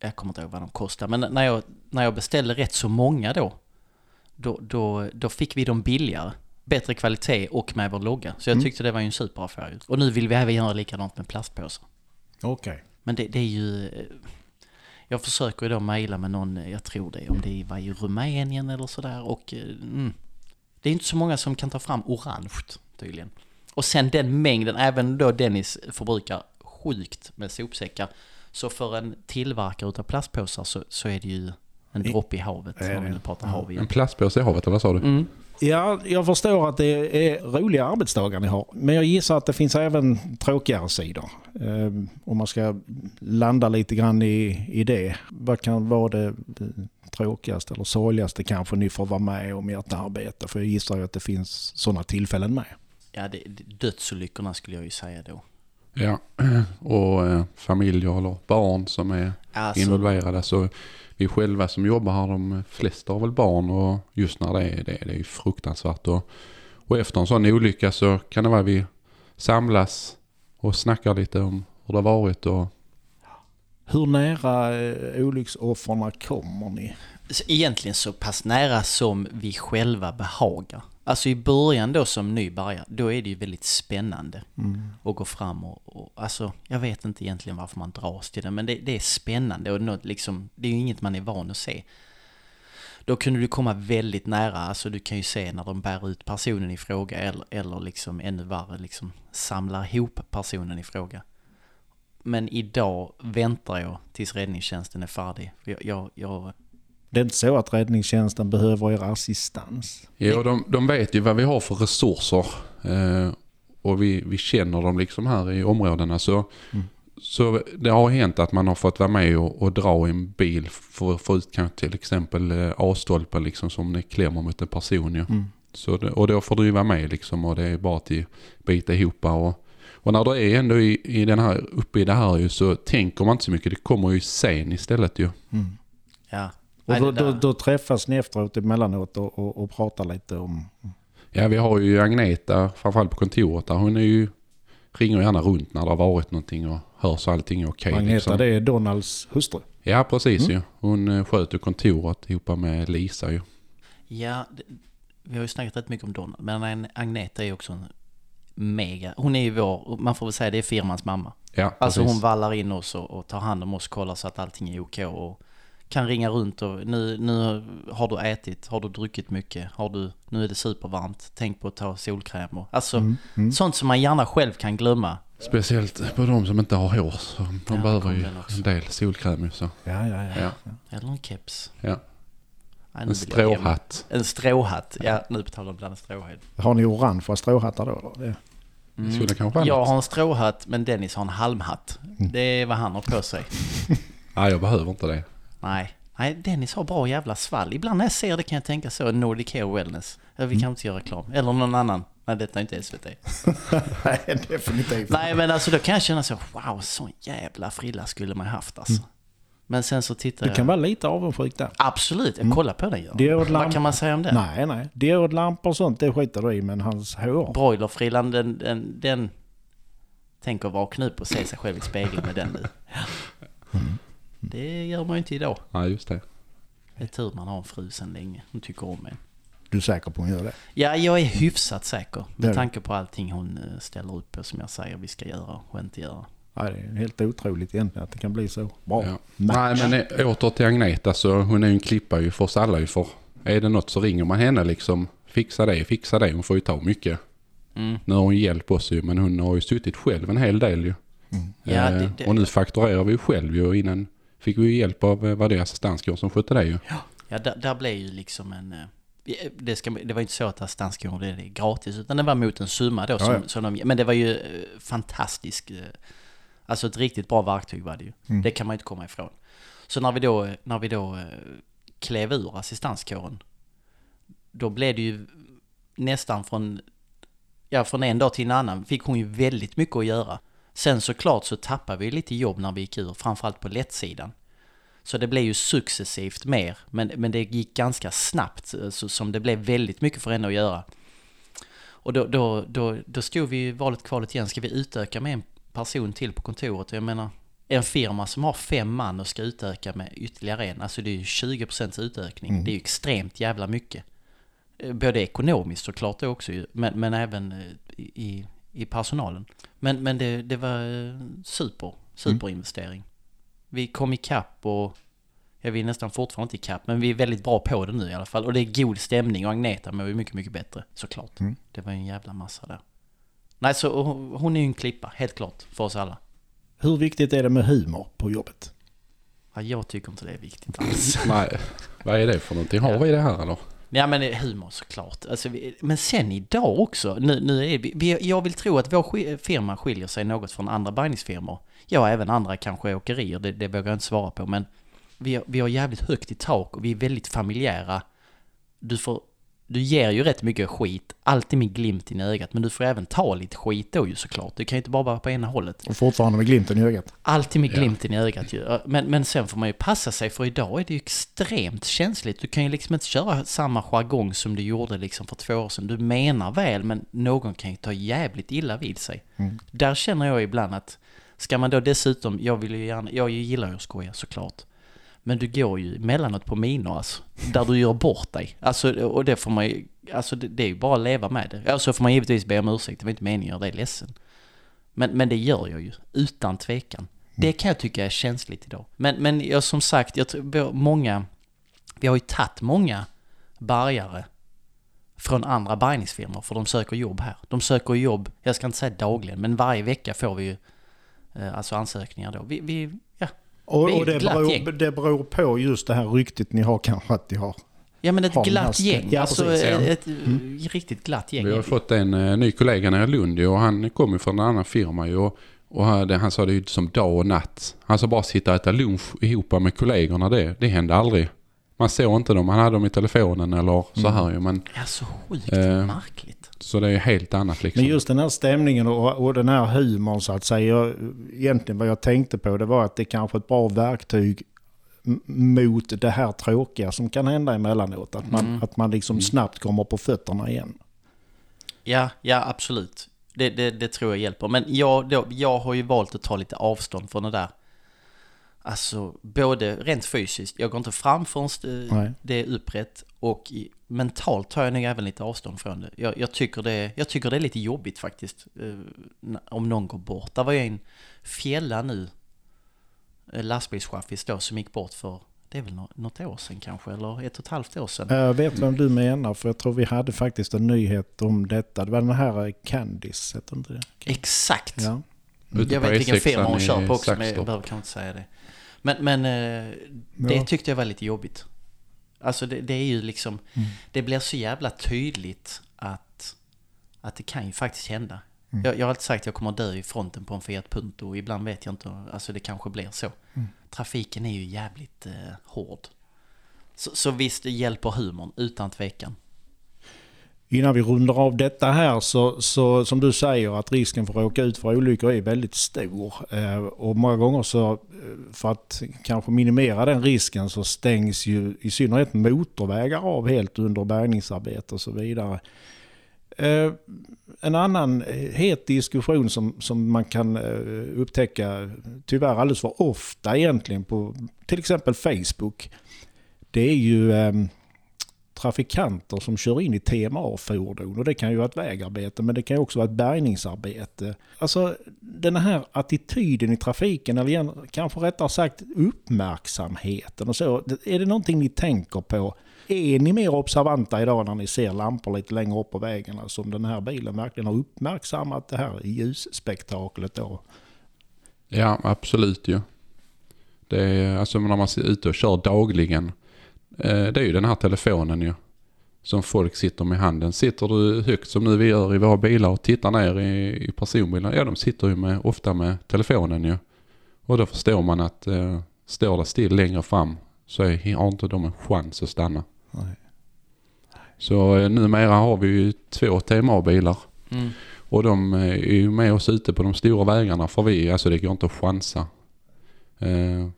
jag kommer inte ihåg vad de kostar, men när jag, när jag beställde rätt så många då, då, då, då fick vi dem billigare. Bättre kvalitet och med vår logga. Så jag Mm. tyckte det var ju en superaffär. Och nu vill vi även göra likadant med plastpåsar. Okej. Men det, det är ju... eh, Jag försöker ju då mejla med någon, eh, jag tror det, om det var i Rumänien eller sådär. Och eh, mm, det är inte så många som kan ta fram orange tydligen. Och sen den mängden, även då Dennis förbrukar sjukt med sopsäckar. Så för en tillverkare utav plastpåsar så, så är det ju en droppe i havet. Det? nu pratar hav En igen. plastpåse i havet eller vad sa du? Mm. Ja, jag förstår att det är roliga arbetsdagar ni har. Men jag gissar att det finns även tråkigare sidor. Eh, om man ska landa lite grann i, i det. Vad kan vara det, det tråkigaste eller sorgligaste kanske ni får vara med om i ert arbete? För jag gissar ju att det finns sådana tillfällen med. Ja, det, det, dödsolyckorna skulle jag ju säga då. Ja, och eh, familjer eller barn som är Alltså, involverade. Så vi själva som jobbar här, de flesta har väl barn och just när det är det, det är ju fruktansvärt. Och, och efter en sån olycka så kan det vara vi samlas och snackar lite om hur det har varit och Hur nära eh, olycksoffren kommer ni? Egentligen så pass nära som vi själva behagar. Alltså i början då som nybörjare, då är det ju väldigt spännande att gå fram och, och alltså jag vet inte egentligen varför man dras till det, men det, det är spännande och något liksom, det är ju inget man är van att se. Då kunde du komma väldigt nära, alltså du kan ju se när de bär ut personen i fråga eller, eller liksom ännu värre liksom samlar ihop personen i fråga. Men idag väntar jag tills räddningstjänsten är färdig. Jag, jag, jag Det är inte så att räddningstjänsten behöver er assistans? Ja, de, de vet ju vad vi har för resurser. Eh, och vi, vi känner dem liksom här i områdena. Så, så det har hänt att man har fått vara med och, och dra i en bil för att få ut kanske till exempel eh, A-stolpen liksom som det klämmer mot en person. Ja. Så det, och då får du ju vara med liksom och det är bara att bita ihop och, och när du är ändå i, i den här, uppe i det här ju så tänker man inte så mycket. Det kommer ju sen istället ju. Ja. Och då, då, då träffas ni efteråt emellanåt och, och, och pratar lite om... Ja, vi har ju Agneta, framförallt på kontoret där. Hon är ju, ringer gärna runt när det har varit någonting och hör så allting är okej. Agneta, liksom. det är Donalds hustru. Ja, precis ju. Hon eh, sköter kontoret ihop med Lisa ju. Ja, det, vi har ju snackat rätt mycket om Donald, men Ag- Agneta är också en mega, hon är ju vår, man får väl säga det är firmans mamma. Ja, Alltså precis. hon vallar in oss och, och tar hand om oss, kollar så att allting är okej och kan ringa runt och nu, nu har du ätit, har du druckit mycket, har du, nu är det supervarmt, tänk på att ta solkräm och alltså Mm, sånt som man gärna själv kan glömma. Speciellt på de som inte har hår. Så de Ja, behöver ju en del solkräm. Så. Ja, ja, ja. Ja. Eller en keps. Ja. Nej, En stråhatt. En stråhatt, ja nu betalar de bland en stråhatt. Har ni orangea stråhattar då? Eller? Vara Jag har en stråhatt men Dennis har en halmhatt. Det är vad han har på sig. Nej, jag behöver inte det. Nej, nej Dennis har bra jävla svall. Ibland när jag ser det kan jag tänka så, Nordic Hair Wellness. Vi kan inte göra reklam. Eller någon annan. Nej, detta är inte SVT. Nej, definitivt Nej, men alltså då kan jag känna så, wow, sån jävla frilla skulle man haft alltså. Men sen så tittar Du jag... kan vara lite avundsjuk där. Absolut, jag kollar på den Göran. Deodlamp- Vad kan man säga om det? Nej, nej. Deodlampor och sånt, det skiter du i, men hans hår. Broilerfrillan, den, den, den tänker vakna upp och se sig själv i spegeln med den nu. Det gör man ju inte idag. Nej, just det. Det är tur man har en fru sedan länge. Hon tycker om en. Du är säker på att hon gör det? Ja, jag är hyfsat säker. Med tanke på allting hon eh, ställer upp på som jag säger vi ska göra och inte göra. Ja, det är helt otroligt egentligen att det kan bli så bra. Ja. Nej, men eh, åter till Agneta så hon är ju en klippa ju för oss alla ju för. Är det något så ringer man henne liksom. Fixa det, fixa det. Hon får ju ta mycket. Mm. Nu har hon hjälp oss ju men hon har ju suttit själv en hel del ju. Ja, Eh, det- det- Och nu fakturerar vi ju själv ju. Innan fick vi ju hjälp av, eh, vad det är, assistanskår som skötte det ju. Ja, där, där blev ju liksom en... eh, Det, ska, det var inte så att assistanskåren blev det gratis, utan det var mot en summa då. Som, Ja, ja. som de, men det var ju eh, fantastiskt. Alltså ett riktigt bra verktyg var det ju. Mm. Det kan man inte komma ifrån. Så när vi då, när vi då klev ur assistanskåren, då blev det ju nästan från, ja, från en dag till en annan fick hon ju väldigt mycket att göra. Sen såklart så tappade vi lite jobb när vi gick ur, framförallt på lättsidan. Så det blev ju successivt mer, men, men det gick ganska snabbt, så, som det blev väldigt mycket för henne att göra. Och då, då, då, då stod vi i valet kvalet igen, ska vi utöka med en person till på kontoret? Jag menar, en firma som har fem man och ska utöka med ytterligare en, alltså det är ju 20% utökning. Det är ju extremt jävla mycket. Eh, Både ekonomiskt såklart också ju, men, men även eh, i, i personalen. Men, men det, det var eh, super, superinvestering. Vi kom ikapp och ja, vi är nästan fortfarande inte ikapp, men vi är väldigt bra på det nu i alla fall. Och det är god stämning och Agneta mår ju mycket, mycket bättre såklart. Mm. Det var ju en jävla massa där. Nej, så hon är ju en klippa, helt klart, för oss alla. Hur viktigt är det med humor på jobbet? Ja, jag tycker inte det är viktigt alls. Nej, vad är det för någonting? Har vi det här eller? Ja men humor såklart. Alltså, vi, men sen idag också, nu, nu är vi, vi, jag vill tro att vår firma skiljer sig något från andra bärgningsfirmor. Ja, även andra kanske åkerier, det, det vågar jag inte svara på. Men vi, har- vi har jävligt högt i tak och vi är väldigt familjära. Du får, du ger ju rätt mycket skit, alltid med glimten i ögat, men du får även ta lite skit då ju såklart. Du kan ju inte bara vara på ena hållet. Och fortfarande med glimten i ögat. Alltid med Ja. glimten i ögat ju. Men, men sen får man ju passa sig för idag är det ju extremt känsligt. Du kan ju liksom inte köra samma jargong som du gjorde liksom för två år sedan. Du menar väl men någon kan ju ta jävligt illa vid sig. Mm. Där känner jag ibland att ska man då dessutom, jag vill ju gärna, jag gillar ju att skoja såklart. Men du går ju emellanåt på minor alltså, där du gör bort dig. Alltså, och det får man ju, alltså det, det är ju bara att leva med det. Ja, så får man givetvis be om ursäkt, det var inte meningen att göra dig ledsen. Men, men det gör jag ju, utan tvekan. Det kan jag tycka är känsligt idag. Men, men jag, som sagt, jag tror många, vi har ju tagit många bärgare från andra bärgningsfirmor för de söker jobb här. De söker jobb, jag ska inte säga dagligen, men varje vecka får vi ju eh, alltså ansökningar då. Vi, vi. Och, är och det, beror, det beror på just det här ryktet ni har kanske att ni har. ja, men ett glatt gäng. Ja, alltså precis, ja. ett, ett riktigt glatt gäng. Vi har fått en eh, ny kollega nere i Lund och han kom ju från en annan firma ju. Och, och han, det- han sa det ju som dag och natt. Han sa bara sitta och äta lunch ihop med kollegorna. Det, det hände aldrig. Man såg inte dem. Han hade dem i telefonen eller så här ju. Men, Ja, så sjukt Eh, märkligt. Så det är helt annat liksom. Men just den här stämningen och, och den här humorn så att säga. Jag, egentligen vad jag tänkte på det var att det är kanske är ett bra verktyg mot det här tråkiga som kan hända emellanåt. Att man, Mm. att man liksom snabbt kommer på fötterna igen. Ja, ja absolut. Det, det, det tror jag hjälper. Men jag, då, jag har ju valt att ta lite avstånd från det där. Alltså, både rent fysiskt, jag går inte fram förrän det- är upprätt och i, mentalt tar jag nog även lite avstånd från det. Jag, jag, tycker det. jag tycker det är lite jobbigt faktiskt, eh, om någon går bort. Där var ju en fjälla nu, eh, lastbilschaffis då, som gick bort för, det är väl nå- något år sedan kanske, eller ett och ett halvt år sedan. Jag vet vem du menar för jag tror vi hade faktiskt en nyhet om detta. Det var den här eh, Candice, heter inte det? Exakt! Ja. Jag vet vilken E6 firma hon kör på också, men jag behöver kanske inte säga det. Men, men eh, det Ja. tyckte jag var lite jobbigt. Alltså det, det är ju liksom, Mm. det blir så jävla tydligt att, att det kan ju faktiskt hända. Mm. Jag, jag har alltid sagt att jag kommer att dö i fronten på en Fiat Punto och ibland vet jag inte, alltså det kanske blir så. Mm. Trafiken är ju jävligt eh, hård. Så, så visst, det hjälper humorn, utan tvekan. Innan vi rundar av detta här så, så som du säger att risken för att råka ut för olyckor är väldigt stor. Eh, och många gånger så eh, för att kanske minimera den risken så stängs ju i synnerhet motorvägar av helt under bärgningsarbete och så vidare. Eh, en annan het diskussion som, som man kan eh, upptäcka tyvärr alldeles för ofta egentligen på till exempel Facebook. Det är ju eh, trafikanter som kör in i TMA-fordon. Och det kan ju vara ett vägarbete men det kan ju också vara ett bärgningsarbete. Alltså den här attityden i trafiken, eller igen, kanske rättare sagt uppmärksamheten och så. Är det någonting ni tänker på? Är ni mer observanta idag när ni ser lampor lite längre upp på vägen? Alltså om den här bilen verkligen har uppmärksammat det här ljusspektaklet då? Ja, absolut ju. Det är, alltså när man är ute och kör dagligen. Eh, det är ju den här telefonen ju. Som folk sitter med i handen. Sitter du högt som nu vi gör i våra bilar och tittar ner i, i personbilen. Ja, de sitter ju med, ofta med telefonen ju. Och då förstår man att eh, står det still längre fram så är, har inte de en chans att stanna. Nej. Så eh, numera har vi ju två TMA-bilar. Mm. Och de eh, är ju med oss ute på de stora vägarna för vi, alltså det går inte att chansa. Eh,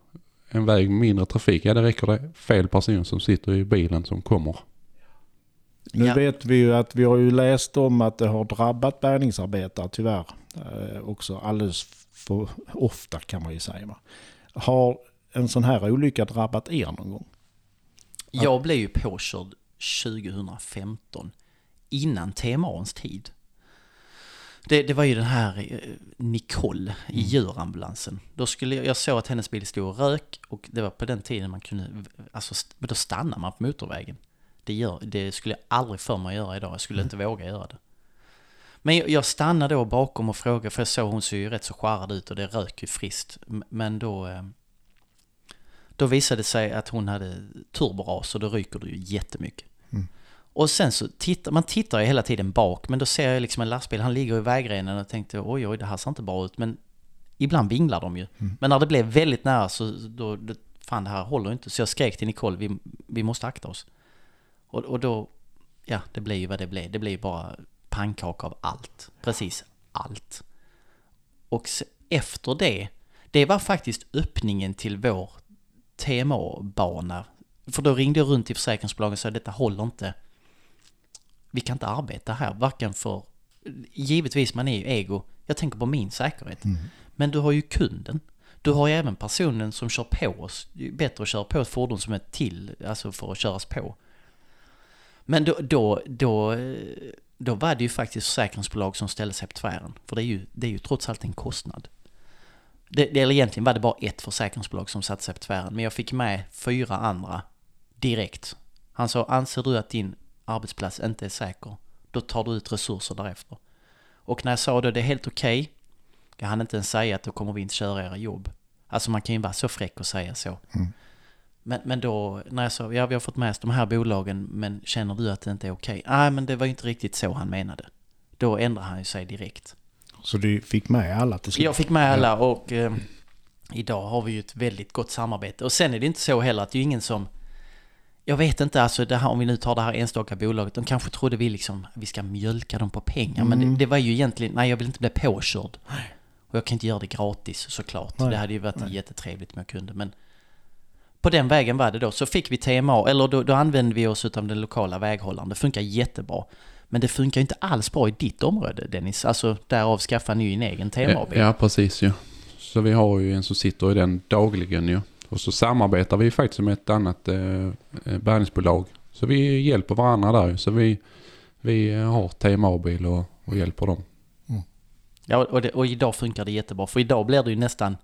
en väg med mindre trafik, ja det räcker det. Fel person som sitter i bilen som kommer. Nu Ja. vet vi ju att vi har ju läst om att det har drabbat bärgningsarbetare tyvärr. Eh, också alldeles för ofta kan man ju säga. Har en sån här olycka drabbat er någon gång? Jag blev ju påkörd 2015, innan TMAns tid. Det, det var ju den här eh, Nicole i djurambulansen. Då skulle jag, jag såg att hennes bil stod och rök och det var på den tiden man kunde, alltså då stannar man på motorvägen. Det, gör, det skulle jag aldrig för mig göra idag, jag skulle inte våga göra det. Men jag, jag stannade då bakom och frågade, för jag såg hon ser ju rätt så skärrad ut och det rök ju friskt. Men då, eh, då visade det sig att hon hade turboras och då ryker det ju jättemycket. Och sen så tittar man tittar ju hela tiden bak men då ser jag liksom en lastbil, han ligger i vägrenen och tänkte oj oj det här ser inte bra ut men ibland vinglar de ju. Men när det blev väldigt nära så då, då fan det här håller inte så jag skrek till Nicole vi, vi måste akta oss. Och, och då, ja det blev ju vad det blev, det blev bara pannkaka av allt, precis allt. Och efter det, det var faktiskt öppningen till vår TMA-bana. För då ringde jag runt till försäkringsbolagen och sa detta håller inte. Vi kan inte arbeta här, varken för... Givetvis, man är ju ego. Jag tänker på min säkerhet. Men du har ju kunden. Du har ju även personen som kör på oss. Det är bättre att köra på ett fordon som är till, alltså för att köras på. Men då, då, då, då var det ju faktiskt försäkringsbolag som ställde sig på tvären. För det är ju, det är ju trots allt en kostnad. Det, det, eller egentligen var det bara ett försäkringsbolag som satte sig på tvären. Men jag fick med fyra andra direkt. Han sa, anser du att din arbetsplats inte är säker, då tar du ut resurser därefter. Och när jag sa det, det är helt okej. jag hann inte ens säga att då kommer vi inte köra era jobb. Alltså man kan ju vara så fräck och säga så. Men, men då, när jag sa, ja vi har fått med oss de här bolagen, men känner du att det inte är okej? Nej, men det var ju inte riktigt så han menade. Då ändrade han ju sig direkt. Så du fick med alla till slut? Jag fick med alla och eh, idag har vi ju ett väldigt gott samarbete. Och sen är det inte så heller att det är ingen som... Jag vet inte, alltså det här, om vi nu tar det här enstaka bolaget, de kanske trodde vi liksom, vi ska mjölka dem på pengar. Men det, det var ju egentligen, nej jag vill inte bli påkörd. Och jag kan inte göra det gratis såklart. Nej, Det hade ju varit jättetrevligt om jag kunde. Men på den vägen var det då. Så fick vi TMA, eller då, då använde vi oss av den lokala väghållaren. Det funkar jättebra. Men det funkar ju inte alls bra i ditt område Dennis. Alltså därav skaffar ni ju en egen Ja, TMA-bil. ja, precis ju. Så vi har ju en som sitter i den dagligen ju. Och så samarbetar vi faktiskt med ett annat eh, eh, bärgningsbolag. Så vi hjälper varandra där. Så vi, vi har TMA-bil och, och hjälper dem. Ja, och, det, och idag funkar det jättebra. För idag blir det ju nästan...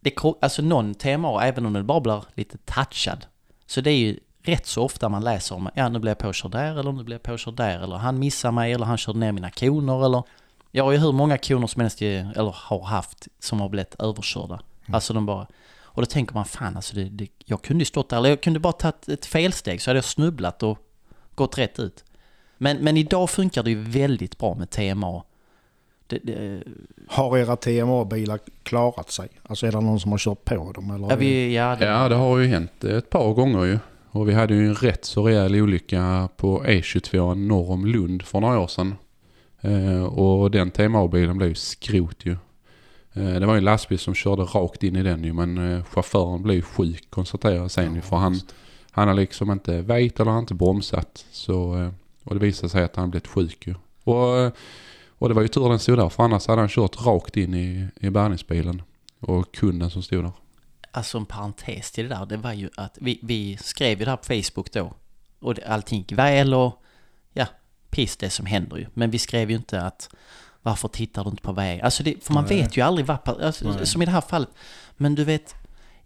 Det, alltså någon TMA, även om den bara blir lite touchad. Så det är ju rätt så ofta man läser om, ja nu blev jag påkörd där, eller nu blev jag påkörd där, eller han missade mig, eller han körde ner mina koner, eller... Jag har ju hur många koner som helst, eller har haft, som har blivit överkörda. Alltså de bara... Och då tänker man, fan alltså, det, det, jag kunde ju stått där, eller jag kunde bara tagit ett felsteg, så hade jag snubblat och gått rätt ut. Men, men idag funkar det ju väldigt bra med TMA. Det, det, Har era TMA-bilar klarat sig? Alltså är det någon som har kört på dem? Eller Ja, vi, ja, det, Ja, det har ju hänt ett par gånger ju. Och vi hade ju en rätt så rejäl olycka på E22 norr om Lund för några år sedan. Eh, och den TMA-bilen blev ju skrot ju. Eh, det var ju en lastbil som körde rakt in i den ju men eh, chauffören blev ju sjuk konstaterade sen ju. För han, han har liksom inte väjt eller han inte bromsat. Så, eh, och det visade sig att han blivit sjuk ju. Och, och det var ju tur den stod där för annars hade han kört rakt in i, i bärgningsbilen. Och kunden som stod där. alltså en parentes till det där, det var ju att vi, vi skrev ju det här på Facebook då. Och det, allting gick väl och ja, piss det som händer ju. Men vi skrev ju inte att varför tittar du inte på väg? Alltså det, för man Nej. vet ju aldrig vad, alltså, som i det här fallet. Men du vet,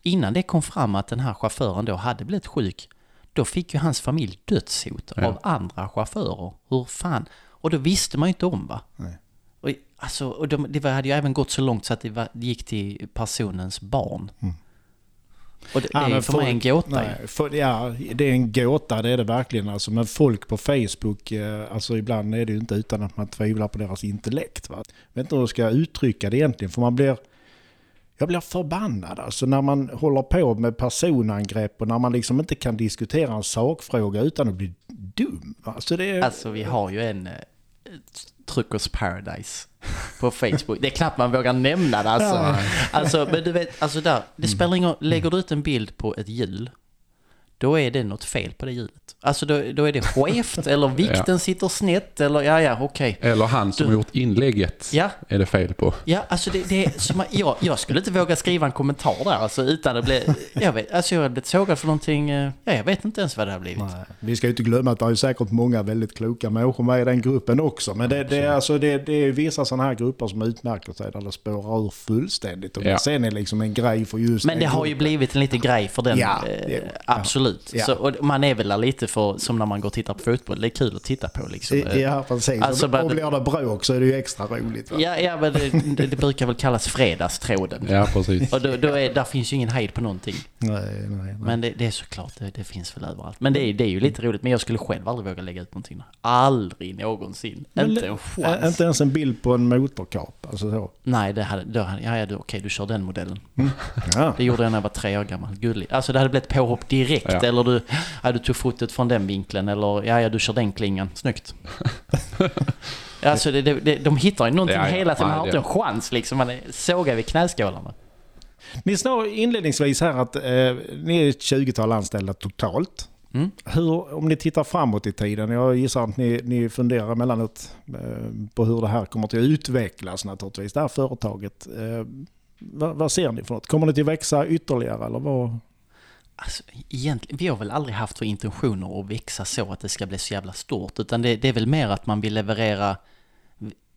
innan det kom fram att den här chauffören då hade blivit sjuk, då fick ju hans familj dödshot Ja. av andra chaufförer. Hur fan? Och då visste man ju inte om va? Nej. Och, alltså, och de, det hade ju även gått så långt så att det, var, det gick till personens barn. Mm. Och det, Ja, är för mig en gåta. Nej, för, ja, det är en gåta, det är det verkligen. Alltså, men folk på Facebook, eh, alltså ibland är det ju inte utan att man tvivlar på deras intellekt. Va? Jag vet inte hur jag ska uttrycka det egentligen, för man blir... Jag blir förbannad alltså när man håller på med personangrepp och när man liksom inte kan diskutera en sakfråga utan att bli dum. Alltså det är... Alltså vi har ju en eh, Truckers Paradise på Facebook. Det är knappt man vågar nämna det alltså. Alltså men du vet, alltså där, det spelar ingen. Lägger du ut en bild på ett hjul, då är det något fel på det hjulet. Alltså då, då är det skevt eller vikten sitter snett eller ja, ja, okej. Eller han som Du- har gjort inlägget Ja, är det fel på. ja, alltså det, det är som, jag, jag skulle inte våga skriva en kommentar där alltså utan det blev, jag vet, alltså jag hade blivit sågad för någonting, eh, ja jag vet inte ens vad det har blivit. Nej, vi ska ju inte glömma att det är säkert många väldigt kloka människor med i den gruppen också. Men det, det, är, alltså, det, det är vissa sådana här grupper som utmärker sig där det spårar ur fullständigt. Och Ja. det sen är liksom en grej för just Men det har ju blivit en liten grej för den. Ja, eh, det- absolut. Ja. Så, och man är väl där lite för, som när man går och tittar på fotboll, det är kul att titta på liksom. Ja, precis. Alltså, och, blir det bråk så är det ju extra roligt. Va? Ja, ja men det, det, det brukar väl kallas fredagstråden. Ja, precis. Och då, då är, där finns ju ingen hejd på någonting. Nej, nej, nej. Men det, det är såklart, det, det finns väl överallt. Men det är, det är ju lite roligt, men jag skulle själv aldrig våga lägga ut någonting. Aldrig någonsin. Men inte det- en Ä- chans. Inte ens en bild på en motorkap. Alltså så. Nej, det hade, då hade, ja, ja, du- okej, du kör den modellen. Ja. Det gjorde jag när jag var tre år gammal. Gulligt. Alltså det hade blivit påhopp direkt. Ja. Eller du, ja, du tog fotot från den vinkeln. Eller ja, ja, du kör den klingan. Snyggt. alltså det, det, det, de hittar ju någonting Ja, ja. hela tiden. Man har inte en chans liksom. Man sågar vid knäskålarna. Ni sa inledningsvis här att eh, ni är ett 20-tal anställda totalt. Mm. Hur, om ni tittar framåt i tiden, jag gissar att ni, ni funderar emellanåt eh, på hur det här kommer att utvecklas naturligtvis, det här företaget. Eh, vad, vad ser ni för något? Kommer det till att växa ytterligare eller vad? Alltså, egentligen, vi har väl aldrig haft för intentioner att växa så att det ska bli så jävla stort. Utan det, det är väl mer att man vill leverera...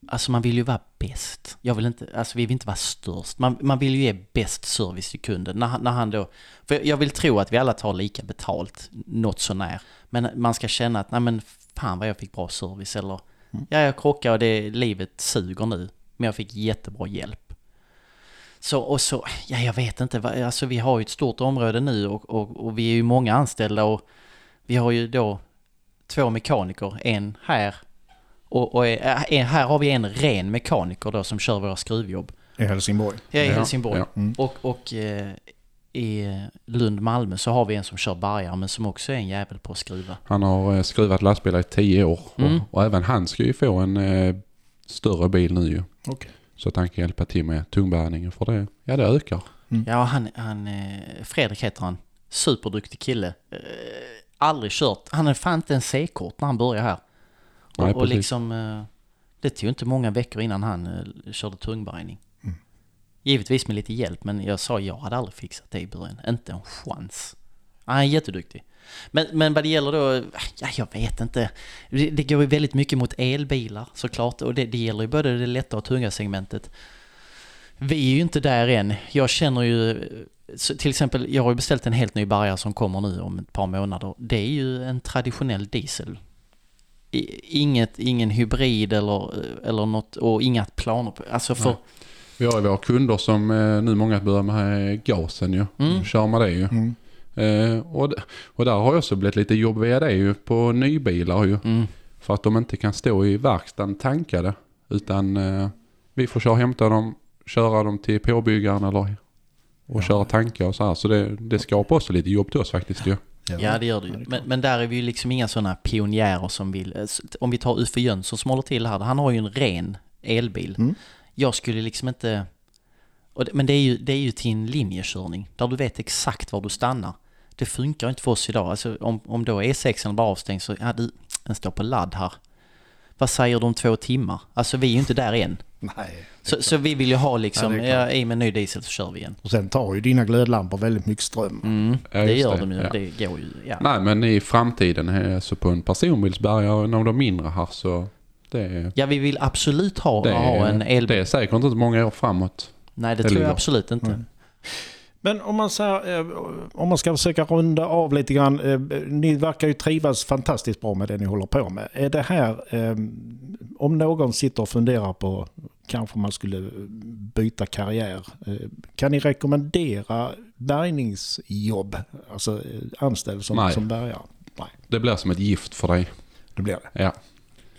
Alltså man vill ju vara bäst. Jag vill inte, alltså vi vill inte vara störst. Man, man vill ju ge bäst service till kunden. När, han- när han då... För jag vill tro att vi alla tar lika betalt, något sånär. Men man ska känna att, nej men fan vad jag fick bra service. Eller, ja jag krockade och det, livet suger nu. Men jag fick jättebra hjälp. Så, och så, ja jag vet inte, alltså vi har ju ett stort område nu och, och, och vi är ju många anställda och vi har ju då två mekaniker, en här och, och är, är, här har vi en ren mekaniker då som kör våra skruvjobb. I Helsingborg? Är i Ja, Helsingborg. ja. Mm. Och, och eh, i Lund, Malmö så har vi en som kör bargar men som också är en jävel på att skruva. Han har eh, skruvat lastbilar i tio år. Mm. Och, och även han ska ju få en eh, större bil nu ju. Okej. Så att han kan hjälpa till med tungbärningen för det, ja det ökar. Ja, han, han eh, Fredrik heter han. Superduktig kille. Eh, aldrig kört. Han är fan inte en C-kort när han började här. Nej, Och, och precis. liksom, eh, det tog inte många veckor innan han eh, körde tungbärgning. Givetvis med lite hjälp, men jag sa jag hade aldrig fixat det i början. Inte en chans. Han är jätteduktig. Men, men vad det gäller då, ja, jag vet inte. Det, det går ju väldigt mycket mot elbilar såklart. Och det, det gäller ju både det lätta och tunga segmentet. Vi är ju inte där än. Jag känner ju, till exempel, jag har ju beställt en helt ny bärgare som kommer nu om ett par månader. Det är ju en traditionell diesel. Inget, ingen hybrid eller, eller något, och inga planer på, alltså för, Nej. Vi har ju våra kunder som eh, nu många börjar med gasen ju. Mm. Kör med det ju. Mm. Eh, och, och där har ju också blivit lite jobb via det ju på nybilar ju. mm, För att de inte kan stå i verkstaden tankade. Utan eh, vi får köra och hämta dem, köra dem till påbyggaren eller och Ja. köra tankar och så här. Så det, det skapar också lite jobb till oss faktiskt ju. ja det gör det ju. Men, men där är vi ju liksom inga sådana pionjärer som vill, eh, om vi tar Uffe Jönsson som håller till här, han har ju en ren elbil. Mm. Jag skulle liksom inte, men det är, ju, det är ju till en linjekörning, där du vet exakt var du stannar. Det funkar inte för oss idag. Alltså om, om då E6 bara avstängd så, ja du, den står på ladd här. Vad säger du om två timmar? Alltså vi är ju inte där än. Nej. Så, så vi vill ju ha liksom, Ja, i med ny diesel så kör vi igen. Och sen tar ju dina glödlampor väldigt mycket ström. Mm, Ja, det gör det, de ju. ja. Det går ju. Ja. Nej men i framtiden, eh, så på en personbilsbärgare, när de är mindre här så det, är- ja, vi vill absolut ha, det, ha en elbil. det är säkert inte många år framåt. Nej, det det tror jag absolut inte. Mm. Men om man, säger, eh, om man ska försöka runda av lite grann. eh, Ni verkar ju trivas fantastiskt bra med det ni håller på med. Är det här, eh, om någon sitter och funderar på kanske man skulle byta karriär. Kan ni rekommendera bärgningsjobb? Alltså anställd som, Nej. som bärgare? Nej, Det blir som ett gift för dig. det blir det. Ja.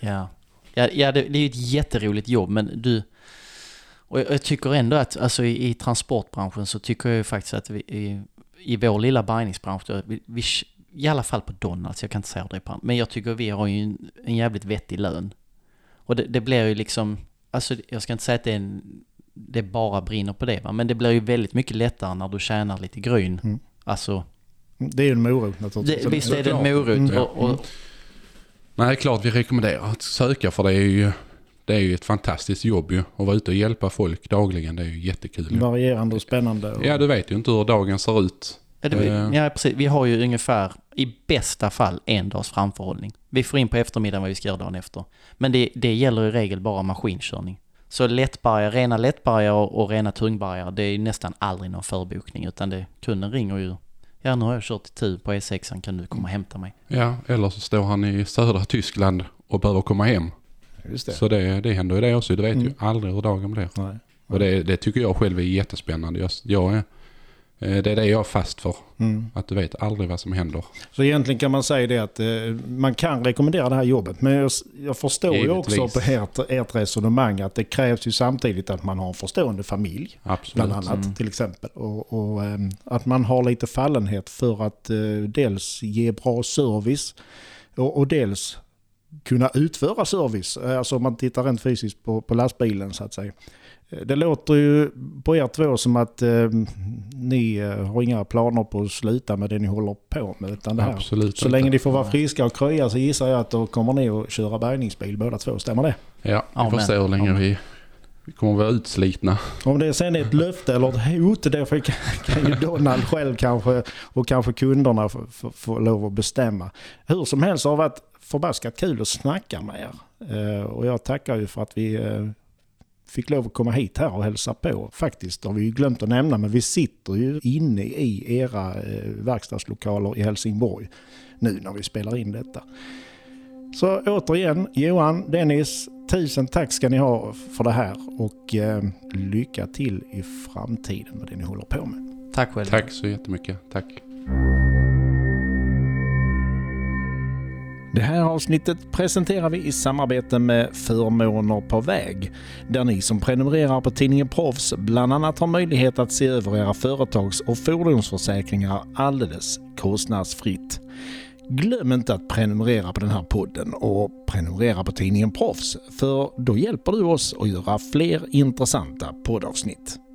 Ja, ja, ja det, det är ju ett jätteroligt jobb men du... Och jag, jag tycker ändå att alltså, i, i transportbranschen så tycker jag ju faktiskt att vi i, i vår lilla bärgningsbransch, vi, vi, i alla fall på Donalds, jag kan inte säga det på men jag tycker vi har ju en, en jävligt vettig lön. Och det, det blir ju liksom, alltså jag ska inte säga att det är en, det bara brinner på det va, men det blir ju väldigt mycket lättare när du tjänar lite gryn. Mm. Alltså, Det är ju en morot naturligtvis. det, visst är det en morot Mm. och, och, Nej, klart vi rekommenderar att söka för det är ju, det är ju ett fantastiskt jobb ju. Att vara ute och hjälpa folk dagligen, det är ju jättekul. Ju. Varierande och spännande. Och, Ja, du vet ju inte hur dagen ser ut. Ja, det, Eh. ja, precis. Vi har ju ungefär, i bästa fall, en dags framförhållning. Vi får in på eftermiddagen vad vi ska göra dagen efter. Men det, det gäller i regel bara maskinkörning. Så lättbargare, rena lättbargare och, rena tungbargare, det är nästan aldrig någon förbokning. Utan det, kunden ringer ju. Ja, nu har jag kört i tur på E6, kan du komma och hämta mig? Ja, eller så står han i södra Tyskland och behöver komma hem. Just det. Så det, det händer ju det också. Du vet ju Mm. aldrig hur dagen blir. Nej. Och det, det tycker jag själv är jättespännande. Jag, jag är, eh, det är det jag är fast för. Mm. Att du vet aldrig vad som händer. Så egentligen kan man säga det att eh, man kan rekommendera det här jobbet. Men jag, jag förstår ju Givetvis. också på ert, ert resonemang att det krävs ju samtidigt att man har en förstående familj. Absolut. Bland annat Mm. till exempel. Och, och eh, att man har lite fallenhet för att eh, dels ge bra service och, och dels kunna utföra service. Eh, Alltså om man tittar rent fysiskt på, på lastbilen så att säga. Eh, Det låter ju på er två som att eh, ni eh, har inga planer på att sluta med det ni håller på med. Utan det här. Absolut Så inte. länge ni får vara friska och krya så gissar jag att då kommer ni att köra bärgningsbil båda två. Stämmer det? Ja, vi får Amen. se hur länge vi, vi kommer att vara utslitna. Om det sen är ett löfte eller ett hot, det får- kan ju Donald själv kanske och kanske kunderna få, få, få lov att bestämma. Hur som helst har det varit förbaskat kul att snacka med er. Eh, och jag tackar ju för att vi eh, fick lov att komma hit här och hälsa på. Faktiskt har vi ju glömt att nämna, men vi sitter ju inne i era eh, verkstadslokaler i Helsingborg nu när vi spelar in detta. Så återigen, Johan, Dennis, tusen tack ska ni ha för det här och eh, lycka till i framtiden med det ni håller på med. Tack själv. Tack så jättemycket. Tack. Det här avsnittet presenterar vi i samarbete med Förmåner på väg, där ni som prenumererar på tidningen Proffs bland annat har möjlighet att se över era företags och fordonsförsäkringar alldeles kostnadsfritt. Glöm inte att prenumerera på den här podden och prenumerera på tidningen Proffs, för då hjälper du oss att göra fler intressanta poddavsnitt.